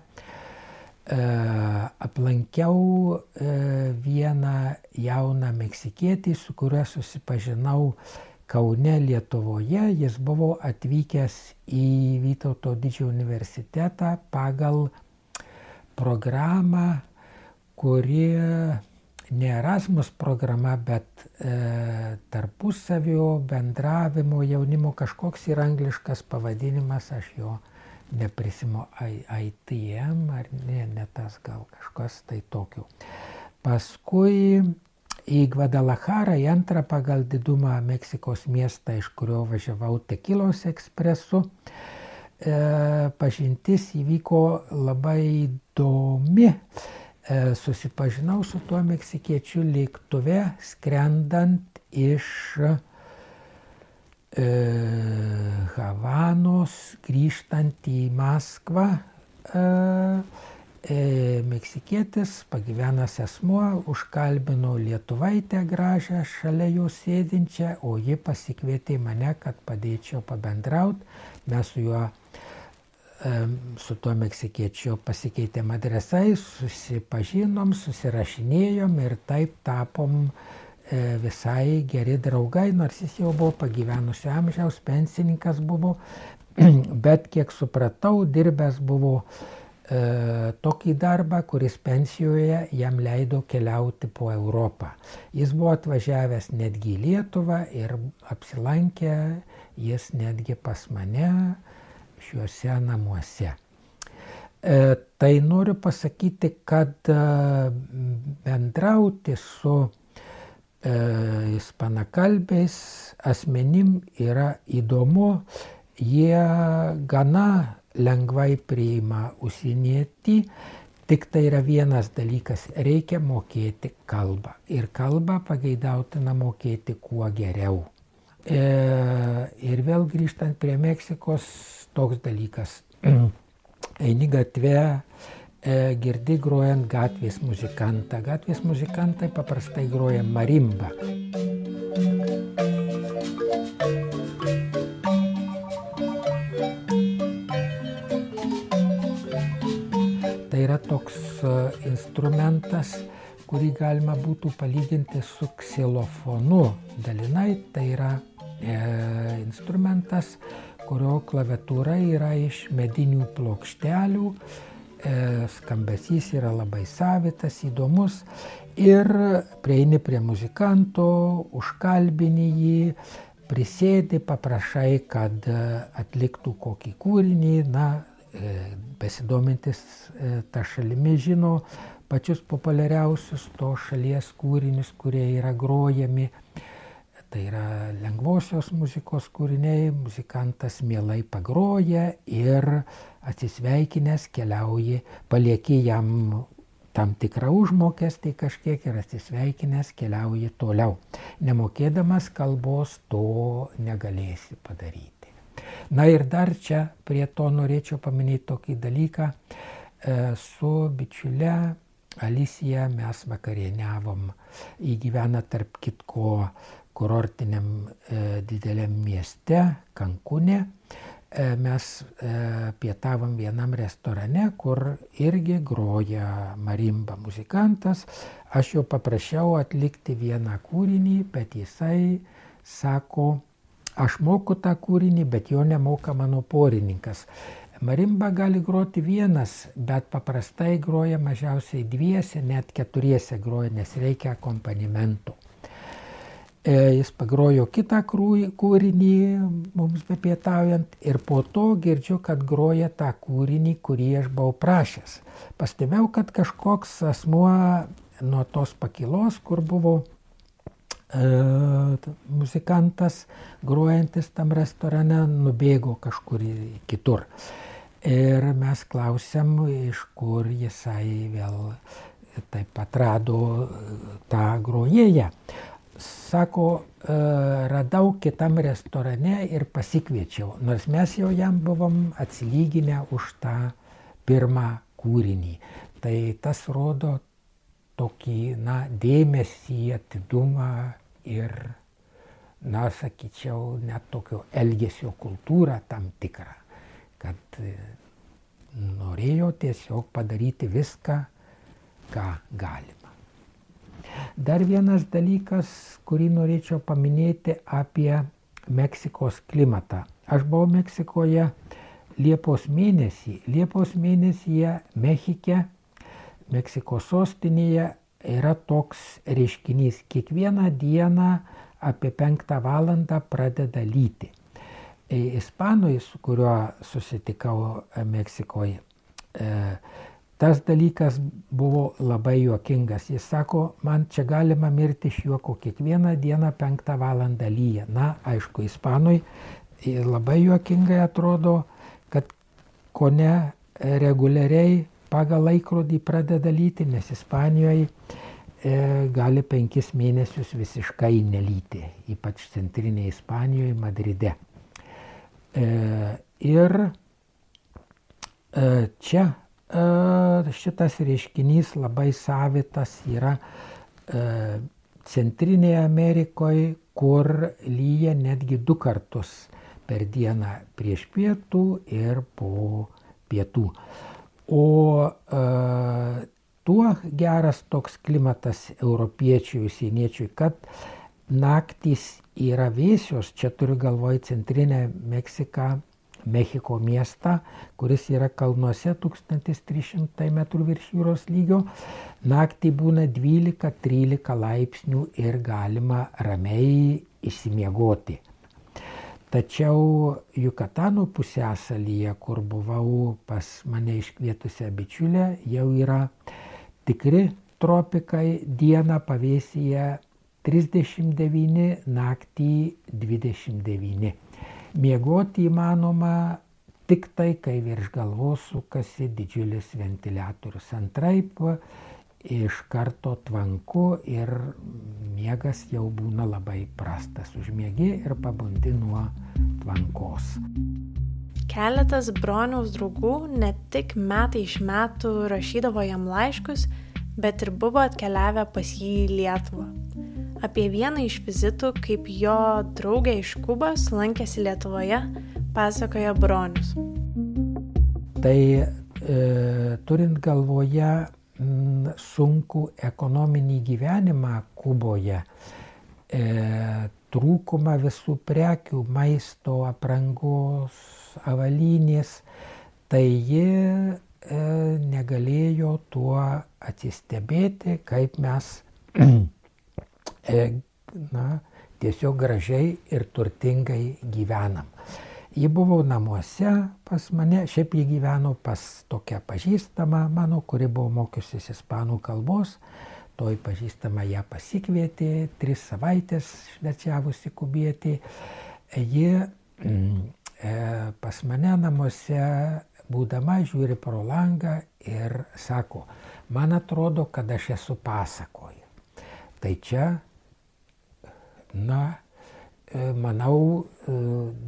E, aplankiau e, vieną jauną meksikietį, su kuriuo susipažinau Kaune Lietuvoje. Jis buvo atvykęs į Vytauto didžiojo universitetą pagal programą kuri ne Erasmus programa, bet e, tarpusavio bendravimo jaunimo kažkoks yra angliškas pavadinimas, aš jo neprisimo ITM ar ne, ne tas gal kažkas tai tokio. Paskui į Guadalajarą, į antrą pagal didumą Meksikos miestą, iš kurio važiavau Tekilos ekspresu, e, pažintis įvyko labai įdomi. E, susipažinau su tuo meksikiečiu lėktuve skrendant iš e, Havanos grįžtant į Maskvą. E, e, meksikietis, pagyvenęs asmuo, užkalbino lietuvaitę gražią šalia jo sėdinčią, o ji pasikvietė mane, kad padėčiau pabendrauti. Mes su juo su tuo meksikiečiu pasikeitėm adresai, susipažinom, susirašinėjom ir taip tapom e, visai geri draugai, nors jis jau buvo pagyvenusio amžiaus, pensininkas buvo, bet kiek supratau, dirbęs buvo e, tokį darbą, kuris pensijoje jam leido keliauti po Europą. Jis buvo atvažiavęs netgi į Lietuvą ir apsilankė jis netgi pas mane šiuose namuose. E, tai noriu pasakyti, kad e, bendrauti su e, ispanakalbės asmenim yra įdomu, jie gana lengvai priima užsienietį, tik tai yra vienas dalykas - reikia mokėti kalbą. Ir kalbą pageidautina mokėti kuo geriau. E, ir vėl grįžtant prie Meksikos, toks dalykas. Eini gatve, e, girdi grojant gatvės muzikantą. Gatvės muzikantai paprastai groja marimbą. Tai yra toks e, instrumentas, kurį galima būtų palyginti su ksilofonu. Dalinai tai yra instrumentas, kurio klaviatūra yra iš medinių plokštelių, e, skambesys yra labai savitas, įdomus. Ir prieini prie muzikanto, užkalbini jį, prisėdi, paprašai, kad atliktų kokį kūrinį, na, e, besidomintis e, tą šalimi žino pačius populiariausius to šalies kūrinius, kurie yra grojami. Tai yra lengvosios muzikos kūriniai, muzikantas mielai pagroja ir atsisveikinęs keliauji, palieki jam tam tikrą užmokestį kažkiek ir atsisveikinęs keliauji toliau. Nemokėdamas kalbos to negalėsi padaryti. Na ir dar čia prie to norėčiau paminėti tokį dalyką. E, su bičiule Alicija mes vakarieniavom. Įgyvena tarp kitko kurortiniam e, dideliam mieste, Kankūne. E, mes e, pietavom vienam restorane, kur irgi groja marimba muzikantas. Aš jo paprašiau atlikti vieną kūrinį, bet jisai sako, aš moku tą kūrinį, bet jo nemoka mano porininkas. Marimba gali groti vienas, bet paprastai groja mažiausiai dviese, net keturiese groja, nes reikia akompanimentų. E, jis pagrojo kitą kūrinį mums bepietaujant ir po to girdžiu, kad groja tą kūrinį, kurį aš buvau prašęs. Pastebėjau, kad kažkoks asmuo nuo tos pakilos, kur buvo e, muzikantas grojantis tam restorane, nubėgo kažkur kitur. Ir mes klausiam, iš kur jisai vėl taip atrado tą grojėją. Sako, e, radau kitam restorane ir pasikviečiau, nors mes jau jam buvom atsilyginę už tą pirmą kūrinį. Tai tas rodo tokį, na, dėmesį, atidumą ir, na, sakyčiau, net tokio elgesio kultūrą tam tikrą kad e, norėjo tiesiog padaryti viską, ką galima. Dar vienas dalykas, kurį norėčiau paminėti apie Meksikos klimatą. Aš buvau Meksikoje Liepos mėnesį. Liepos mėnesyje Mexike, Meksikos sostinėje yra toks reiškinys. Kiekvieną dieną apie penktą valandą pradeda lyti ispanui, su kuriuo susitikau e, Meksikoje, tas dalykas buvo labai juokingas. Jis sako, man čia galima mirti iš juoko kiekvieną dieną penktą valandą lyja. Na, aišku, ispanui labai juokingai atrodo, kad ko ne reguliariai pagal laikrodį pradeda lyti, nes Ispanijoje e, gali penkis mėnesius visiškai nelyti, ypač centrinėje Ispanijoje, Madride. E, ir e, čia e, šitas reiškinys labai savitas yra Centrinėje Amerikoje, kur lyja netgi du kartus per dieną prieš pietų ir po pietų. O e, tuo geras toks klimatas europiečių, užsieniečių, kad naktys yra vėsios, čia turiu galvoj centrinę Meksiką, Mexiko miestą, kuris yra kalnuose 1300 m virš jūros lygio. Naktį būna 12-13 laipsnių ir galima ramiai išsimiegoti. Tačiau Jukatano pusėsalyje, kur buvau pas mane iškvietusią bičiulę, jau yra tikri tropikai, dieną pavėsyje 39, naktį 29. Miegoti įmanoma tik tai, kai virš galvos sukasi didžiulis ventiliatorius. Antraip iš karto tvanku ir miegas jau būna labai prastas. Užmiegi ir pabundi nuo tvankos. Keletas broniaus draugų ne tik metai iš metų rašydavo jam laiškus, bet ir buvo atkeliavę pas jį į Lietuvą. Apie vieną iš vizitų, kaip jo draugė iš Kubos lankėsi Lietuvoje, pasakoja Bronius. Tai e, turint galvoje sunku ekonominį gyvenimą Kuboje, e, trūkumą visų prekių, maisto, aprangos, avalynės, tai ji e, negalėjo tuo atsistebėti, kaip mes na, tiesiog gražiai ir turtingai gyvenam. Ji buvo namuose pas mane, šiaip ji gyveno pas tokią pažįstamą mano, kuri buvo mokiusis ispanų kalbos. Toj pažįstama ją pasikvietė, tris savaitės švečiavusi kubietį. Ji mm, e, pas mane namuose, būdama, žiūri pro langą ir sako, man atrodo, kad aš esu pasakoje. Tai čia, na, E, manau, e,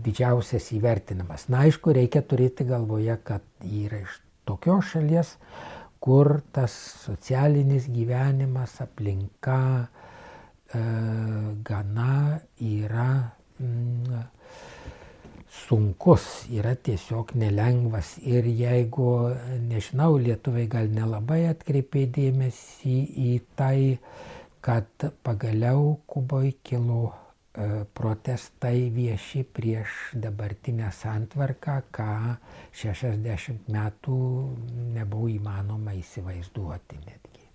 didžiausias įvertinimas. Na, aišku, reikia turėti galvoje, kad yra iš tokios šalies, kur tas socialinis gyvenimas, aplinka e, gana yra mm, sunkus, yra tiesiog nelengvas. Ir jeigu, nežinau, lietuviai gal nelabai atkreipė dėmesį į tai, kad pagaliau Kuboje kilo E, protestai vieši prieš dabartinę santvarką, ką 60 metų nebuvo įmanoma įsivaizduoti netgi.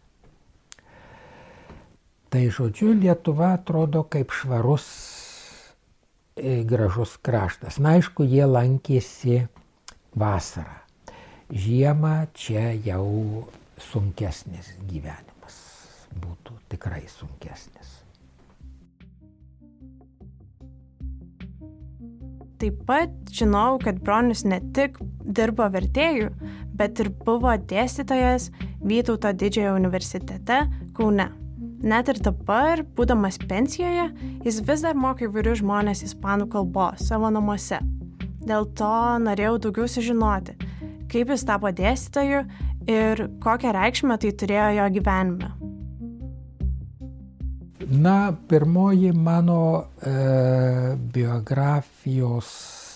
Tai žodžiu, Lietuva atrodo kaip švarus, e, gražus kraštas. Na, aišku, jie lankėsi vasarą. Žiemą čia jau sunkesnis gyvenimas būtų, tikrai sunkesnis. Taip pat žinau, kad bronius ne tik dirbo vertėjų, bet ir buvo dėstytojas Vytauto didžiojo universitete Kaune. Net ir dabar, būdamas pensijoje, jis vis dar mokė įvairius žmonės ispanų kalbos savo namuose. Dėl to norėjau daugiau sužinoti, kaip jis tapo dėstytoju ir kokią reikšmę tai turėjo jo gyvenime. Na, pirmoji mano e, biografijos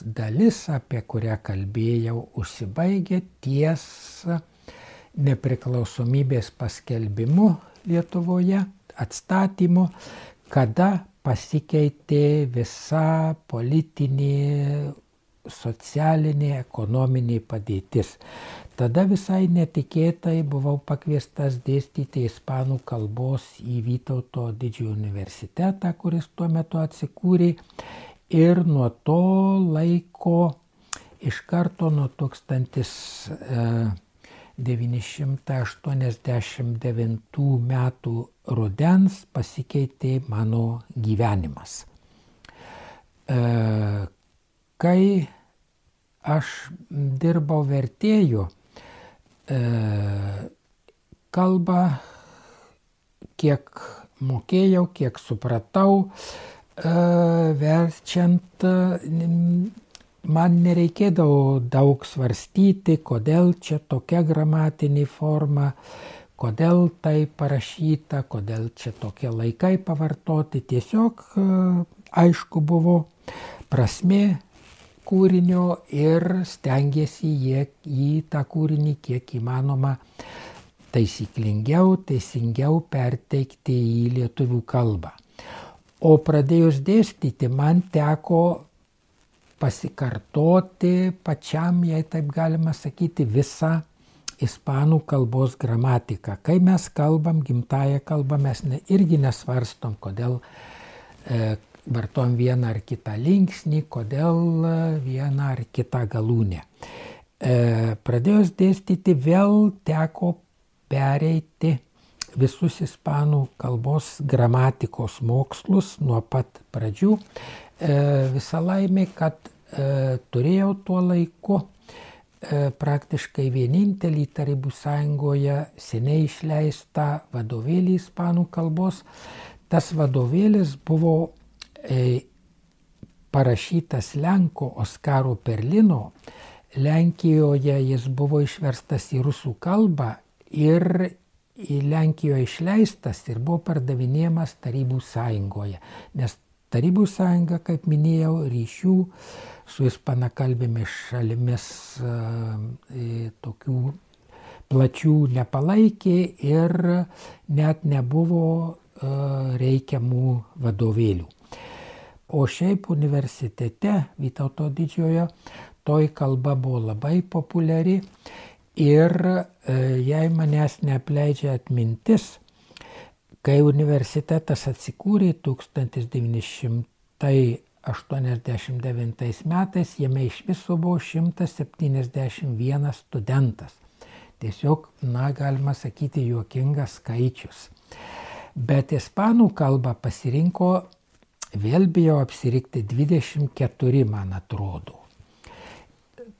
dalis, apie kurią kalbėjau, užsibaigė ties nepriklausomybės paskelbimu Lietuvoje, atstatymu, kada pasikeitė visa politinė, socialinė, ekonominė padėtis. Tada visai netikėtai buvau pakviestas dėstyti ispanų kalbos į Vytauto didžiojo universitetą, kuris tuo metu atsikūrė. Ir nuo to laiko iš karto nuo 1989 metų rudens pasikeitė mano gyvenimas. E, kai aš dirbau vertėju, E, kalbą, kiek mokėjau, kiek supratau, e, verčiant, man nereikėdavo daug svarstyti, kodėl čia tokia gramatinė forma, kodėl tai parašyta, kodėl čia tokie laikai pavartoti. Tiesiog e, aišku buvo prasme kūrinio ir stengiasi jie į tą kūrinį kiek įmanoma taisyklingiau, teisingiau perteikti į lietuvių kalbą. O pradėjus dėstyti, man teko pasikartoti pačiam, jei taip galima sakyti, visą ispanų kalbos gramatiką. Kai mes kalbam gimtają kalbą, mes ne, irgi nesvarstom, kodėl e, vartojam vieną ar kitą linksnį, kodėl vieną ar kitą galūnę. E, pradėjus dėstyti vėl teko pereiti visus ispanų kalbos gramatikos mokslus nuo pat pradžių. E, Visą laimę, kad e, turėjau tuo laiku praktiškai vienintelį Tarybų sąjungoje seniai išleistą vadovėlį ispanų kalbos. Tas vadovėlis buvo E, parašytas Lenko Oskaro Perlino. Lenkijoje jis buvo išverstas į rusų kalbą ir į Lenkijoje išleistas ir buvo pardavinėjamas Tarybų sąjungoje, nes Tarybų sąjunga, kaip minėjau, ryšių su ispanakalbėmis šalimis e, tokių plačių nepalaikė ir net nebuvo e, reikiamų vadovėlių. O šiaip universitete Vytauto didžiojo toj kalba buvo labai populiari ir e, jei manęs neapleidžia atmintis, kai universitetas atsikūrė 1989 metais, jame iš viso buvo 171 studentas. Tiesiog, na, galima sakyti, juokingas skaičius. Bet ispanų kalbą pasirinko, vėl bijau apsirikti, 24, man atrodo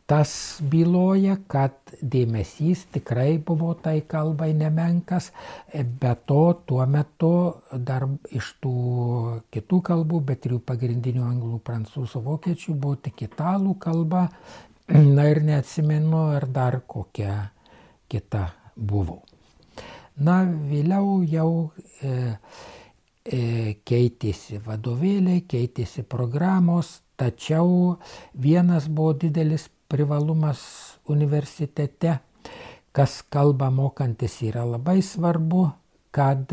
tas byloja, kad dėmesys tikrai buvo tai kalbai nemenkas, bet to tuo metu dar iš tų kitų kalbų, bet ir jų pagrindinių anglų, prancūzų, vokiečių buvo tik italų kalba, na ir neatsimenu, ar dar kokia kita buvo. Na, vėliau jau e, keitėsi vadovėliai, keitėsi programos, tačiau vienas buvo didelis privalumas universitete, kas kalbą mokantis yra labai svarbu, kad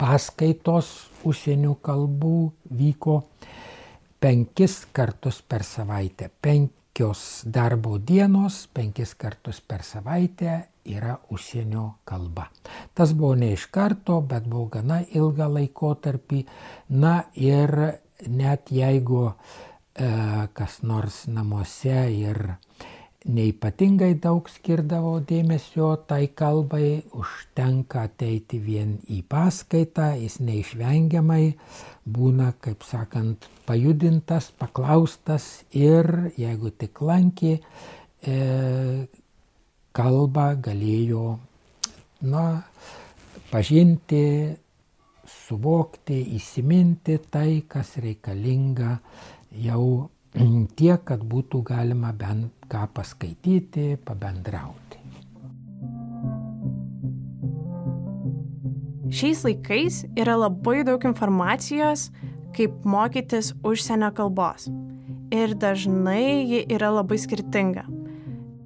paskaitos užsienio kalbų vyko penkis kartus per savaitę. Penkios darbo dienos, penkis kartus per savaitę yra užsienio kalba. Tas buvo ne iš karto, bet buvo gana ilgą laikotarpį. Na ir net jeigu E, kas nors namuose ir neipatingai daug skirdavo dėmesio tai kalbai, užtenka ateiti vien į paskaitą, jis neišvengiamai būna, kaip sakant, pajudintas, paklaustas ir jeigu tik lankė, e, kalbą galėjo na, pažinti, suvokti, įsiminti tai, kas reikalinga jau tiek, kad būtų galima bent ką paskaityti, pabendrauti. Šiais laikais yra labai daug informacijos, kaip mokytis užsienio kalbos. Ir dažnai ji yra labai skirtinga.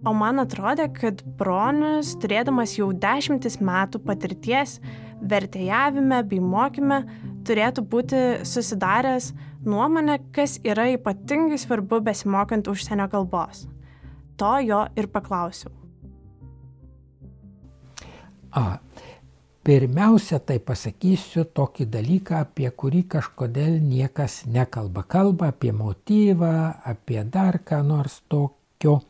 O man atrodė, kad bronius, turėdamas jau dešimtis metų patirties vertėjavime bei mokyme, turėtų būti susidaręs nuomonę, kas yra ypatingai svarbu besimokant užsienio kalbos. To jo ir paklausiau. A, pirmiausia, tai pasakysiu tokį dalyką, apie kurį kažkodėl niekas nekalba. Kalba apie motyvą, apie dar ką nors tokio.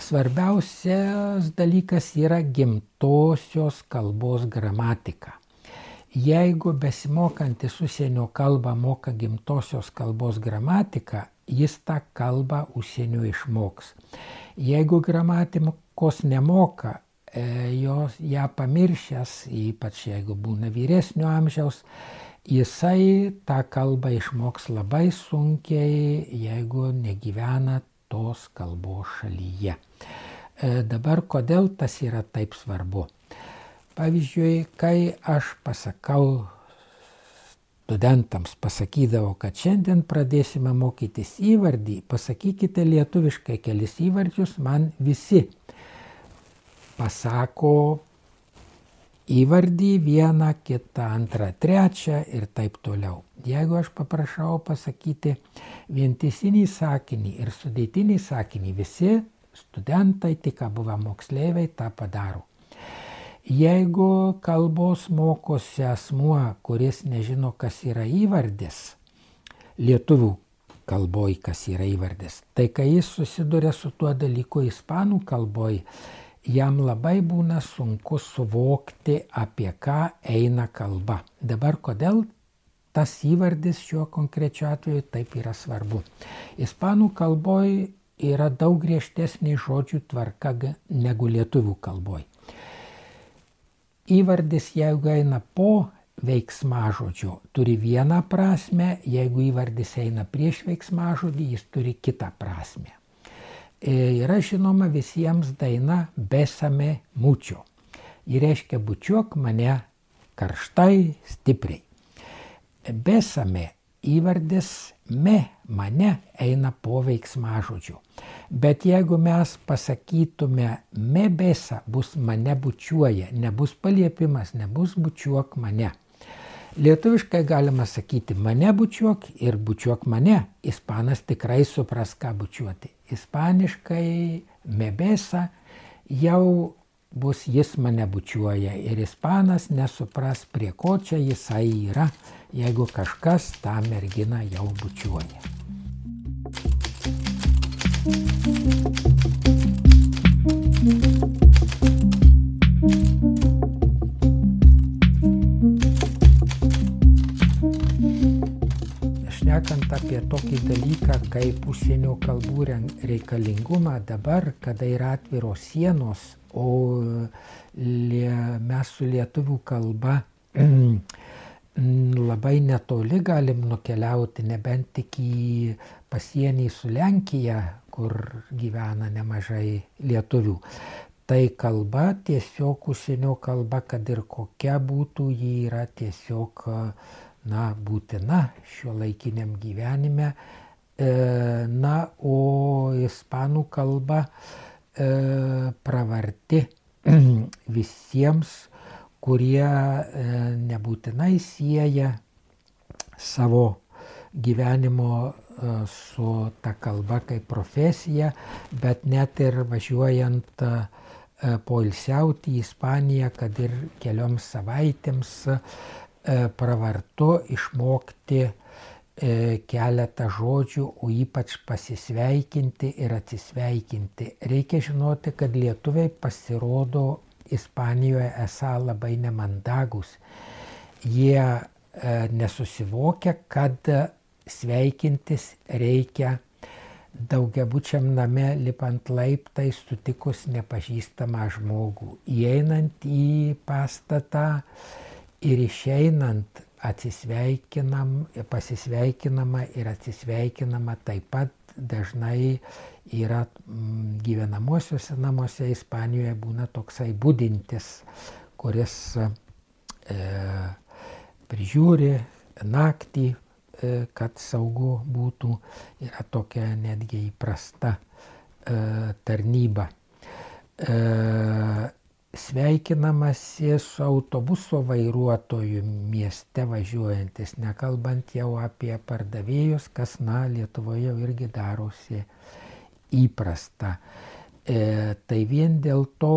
Svarbiausias dalykas yra gimtosios kalbos gramatika. Jeigu besimokantis užsienio kalbą moka gimtosios kalbos gramatiką, jis tą kalbą užsienio išmoks. Jeigu gramatikos nemoka, jos ją pamiršęs, ypač jeigu būna vyresnio amžiaus, jisai tą kalbą išmoks labai sunkiai, jeigu negyvena tos kalbos šalyje. E, dabar kodėl tas yra taip svarbu? Pavyzdžiui, kai aš pasakau studentams, pasakydavau, kad šiandien pradėsime mokytis įvardį, pasakykite lietuviškai kelis įvardžius, man visi pasako įvardį vieną, kitą, antrą, trečią ir taip toliau. Jeigu aš paprašau pasakyti vientisinį sakinį ir sudėtinį sakinį, visi studentai, tik buvę moksleiviai tą padaro. Jeigu kalbos mokosi asmuo, kuris nežino, kas yra įvardis, lietuvių kalboj, kas yra įvardis, tai kai jis susiduria su tuo dalyku ispanų kalboj, jam labai būna sunku suvokti, apie ką eina kalba. Dabar kodėl tas įvardis šiuo konkrečiu atveju taip yra svarbu. Ispanų kalboj yra daug griežtesnė žodžių tvarka negu lietuvių kalboj įvardis, jeigu eina po veiksmažodžio, turi vieną prasme, jeigu įvardis eina prieš veiksmažodį, jis turi kitą prasme. E, yra žinoma visiems daina besame mučio. Ji reiškia bučiuok mane karštai, stipriai. besame įvardis me, mane eina po veiksmažodžiu. Bet jeigu mes pasakytume me besa, bus mane bučiuoja, nebus paliepimas, nebus bučiuok mane. Lietuviškai galima sakyti mane bučiuok ir bučiuok mane. Ispanas tikrai supras, ką bučiuoti. Ispaniškai mebesa jau bus jis mane bučiuoja ir ispanas nesupras, prie ko čia jisai yra, jeigu kažkas tą merginą jau bučiuoja. Šnekant apie tokį dalyką kaip užsienio kalbų reikalingumą dabar, kada yra atviros sienos, o lie, mes su lietuvių kalba labai netoli galim nukeliauti, nebent tik į pasienį su Lenkija, kur gyvena nemažai lietuvių. Tai kalba tiesiog užsienio kalba, kad ir kokia būtų, ji yra tiesiog na, būtina šio laikiniam gyvenime. E, na, o ispanų kalba E, pravarti visiems, kurie e, nebūtinai sieja savo gyvenimo su ta kalba kaip profesija, bet net ir važiuojant poilsiauti į Ispaniją, kad ir kelioms savaitėms pravartu išmokti E, keletą žodžių, o ypač pasisveikinti ir atsisveikinti. Reikia žinoti, kad lietuviai pasirodo Ispanijoje esą labai nemandagus. Jie e, nesusivokia, kad sveikintis reikia daugiabučiam name lipant laiptai sutikus nepažįstamą žmogų. Įeinant į pastatą ir išeinant atsisveikinam, pasisveikinama ir atsisveikinama taip pat dažnai yra mm, gyvenamosiuose namuose Ispanijoje būna toksai būdintis, kuris e, prižiūri naktį, e, kad saugu būtų, yra tokia netgi įprasta e, tarnyba. E, sveikinamasi su autobuso vairuotoju mieste važiuojantis, nekalbant jau apie pardavėjus, kas, na, Lietuvoje jau irgi darosi įprasta. E, tai vien dėl to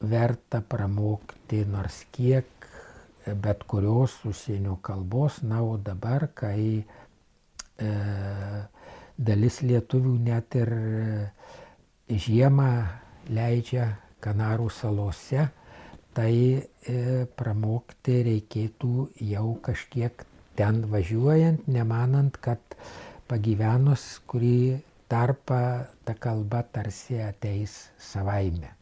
verta pramokti nors kiek bet kurios užsienio kalbos, na, o dabar, kai e, dalis lietuvių net ir žiemą leidžia Kanarų salose, tai e, pramokti reikėtų jau kažkiek ten važiuojant, nemanant, kad pagyvenus kurį tarpą ta kalba tarsi ateis savaime.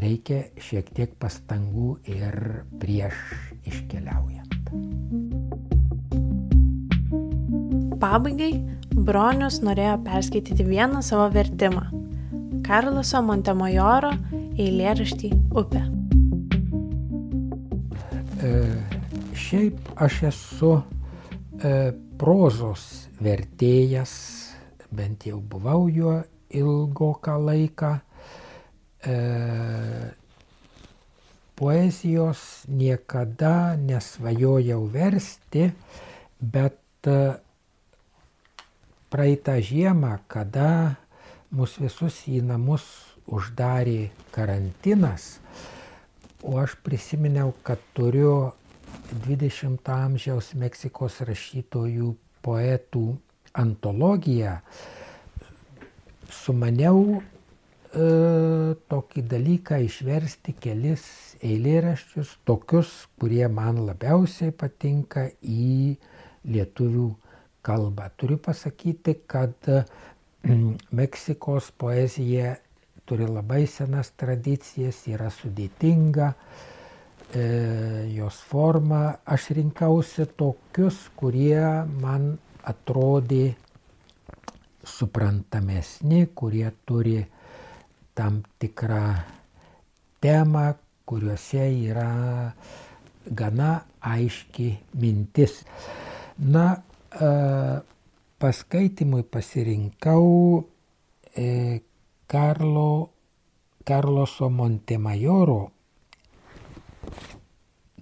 Reikia šiek tiek pastangų ir prieš iškeliaujant. Pabaigai Bronius norėjo perskaityti vieną savo vertimą - Karloso Montemajoro eilėraštį Upė. E, šiaip aš esu e, prozos vertėjas, bent jau buvau juo ilgoką laiką. E, poezijos niekada nesvajojau versti, bet e, praeitą žiemą, kada mus visus į namus uždarė karantinas, o aš prisiminiau, kad turiu 20 amžiaus Meksikos rašytojų poetų antologiją, sumaniau e, tokį dalyką išversti kelis eilėraščius, tokius, kurie man labiausiai patinka į lietuvių kalbą. Turiu pasakyti, kad Meksikos poezija turi labai senas tradicijas, yra sudėtinga, e, jos forma. Aš rinkausi tokius, kurie man atrodė suprantamesni, kurie turi tam tikrą temą, kuriuose yra gana aiški mintis. Na, e, paskaitimui pasirinkau e, Karlo, Karloso Montemajoro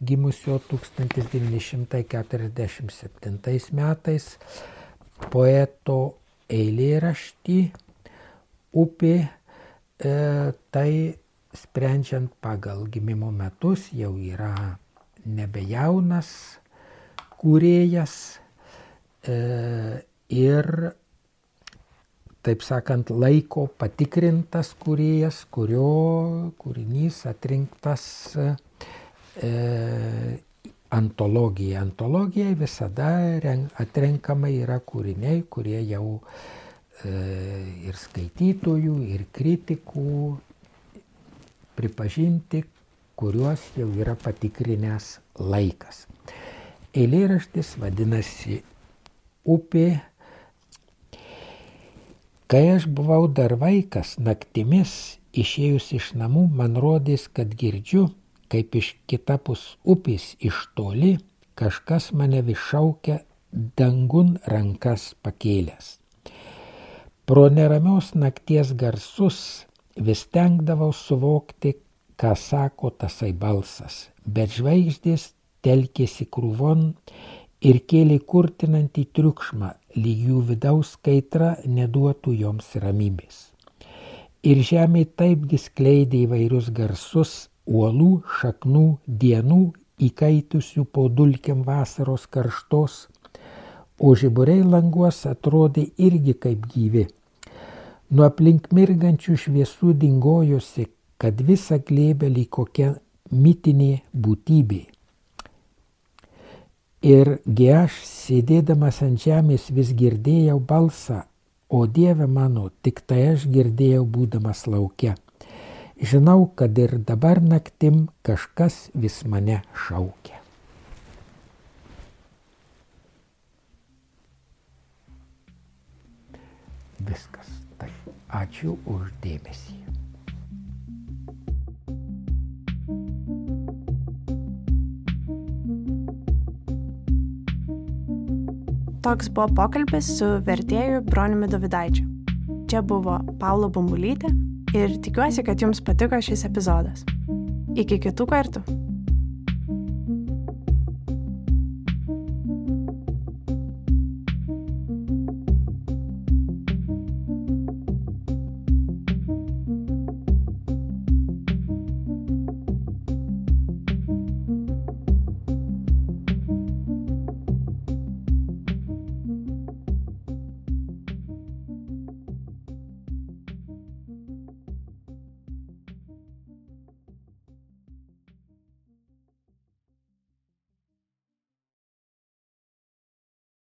gimusio 1947 metais poeto eilėraštį upė, e, tai sprendžiant pagal gimimo metus jau yra nebejaunas kūrėjas e, ir, taip sakant, laiko patikrintas kūrėjas, kurio kūrinys atrinktas e, antologija. Antologijai visada atrenkama yra kūriniai, kurie jau e, ir skaitytojų, ir kritikų pripažinti, kuriuos jau yra patikrinęs laikas. Eilėraštis vadinasi Upė. Kai aš buvau dar vaikas, naktimis išėjus iš namų, man rodės, kad girdžiu, kaip iš kitapus upės iš toli kažkas mane vis šaukia dangun rankas pakėlęs. Pro neramios nakties garsus vis tenkdavau suvokti, ką sako tasai balsas, bet žvaigždės telkėsi krūvon ir kėlė kurtinantį triukšmą, lyg jų vidaus kaitra neduotų joms ramybės. Ir žemė taipgi skleidė įvairius garsus, uolų, šaknų, dienų, įkaitusių po dulkiam vasaros karštos, o žiburiai languos atrodė irgi kaip gyvi. Nuo aplink mirgančių šviesų dingojosi, kad visa glėbė lyg kokia mitinė būtybė. Ir gi aš, sėdėdamas ant žemės, vis girdėjau balsą, o Dieve mano, tik tai aš girdėjau būdamas laukia. Žinau, kad ir dabar naktim kažkas vis mane šaukia. Viskas. Tai ačiū už dėmesį. Toks buvo pokalbis su vertėju Broniumi Davidaičiu. Čia buvo Paulo Bumbulytė ir tikiuosi, kad jums patiko šis epizodas. Iki kitų kartų.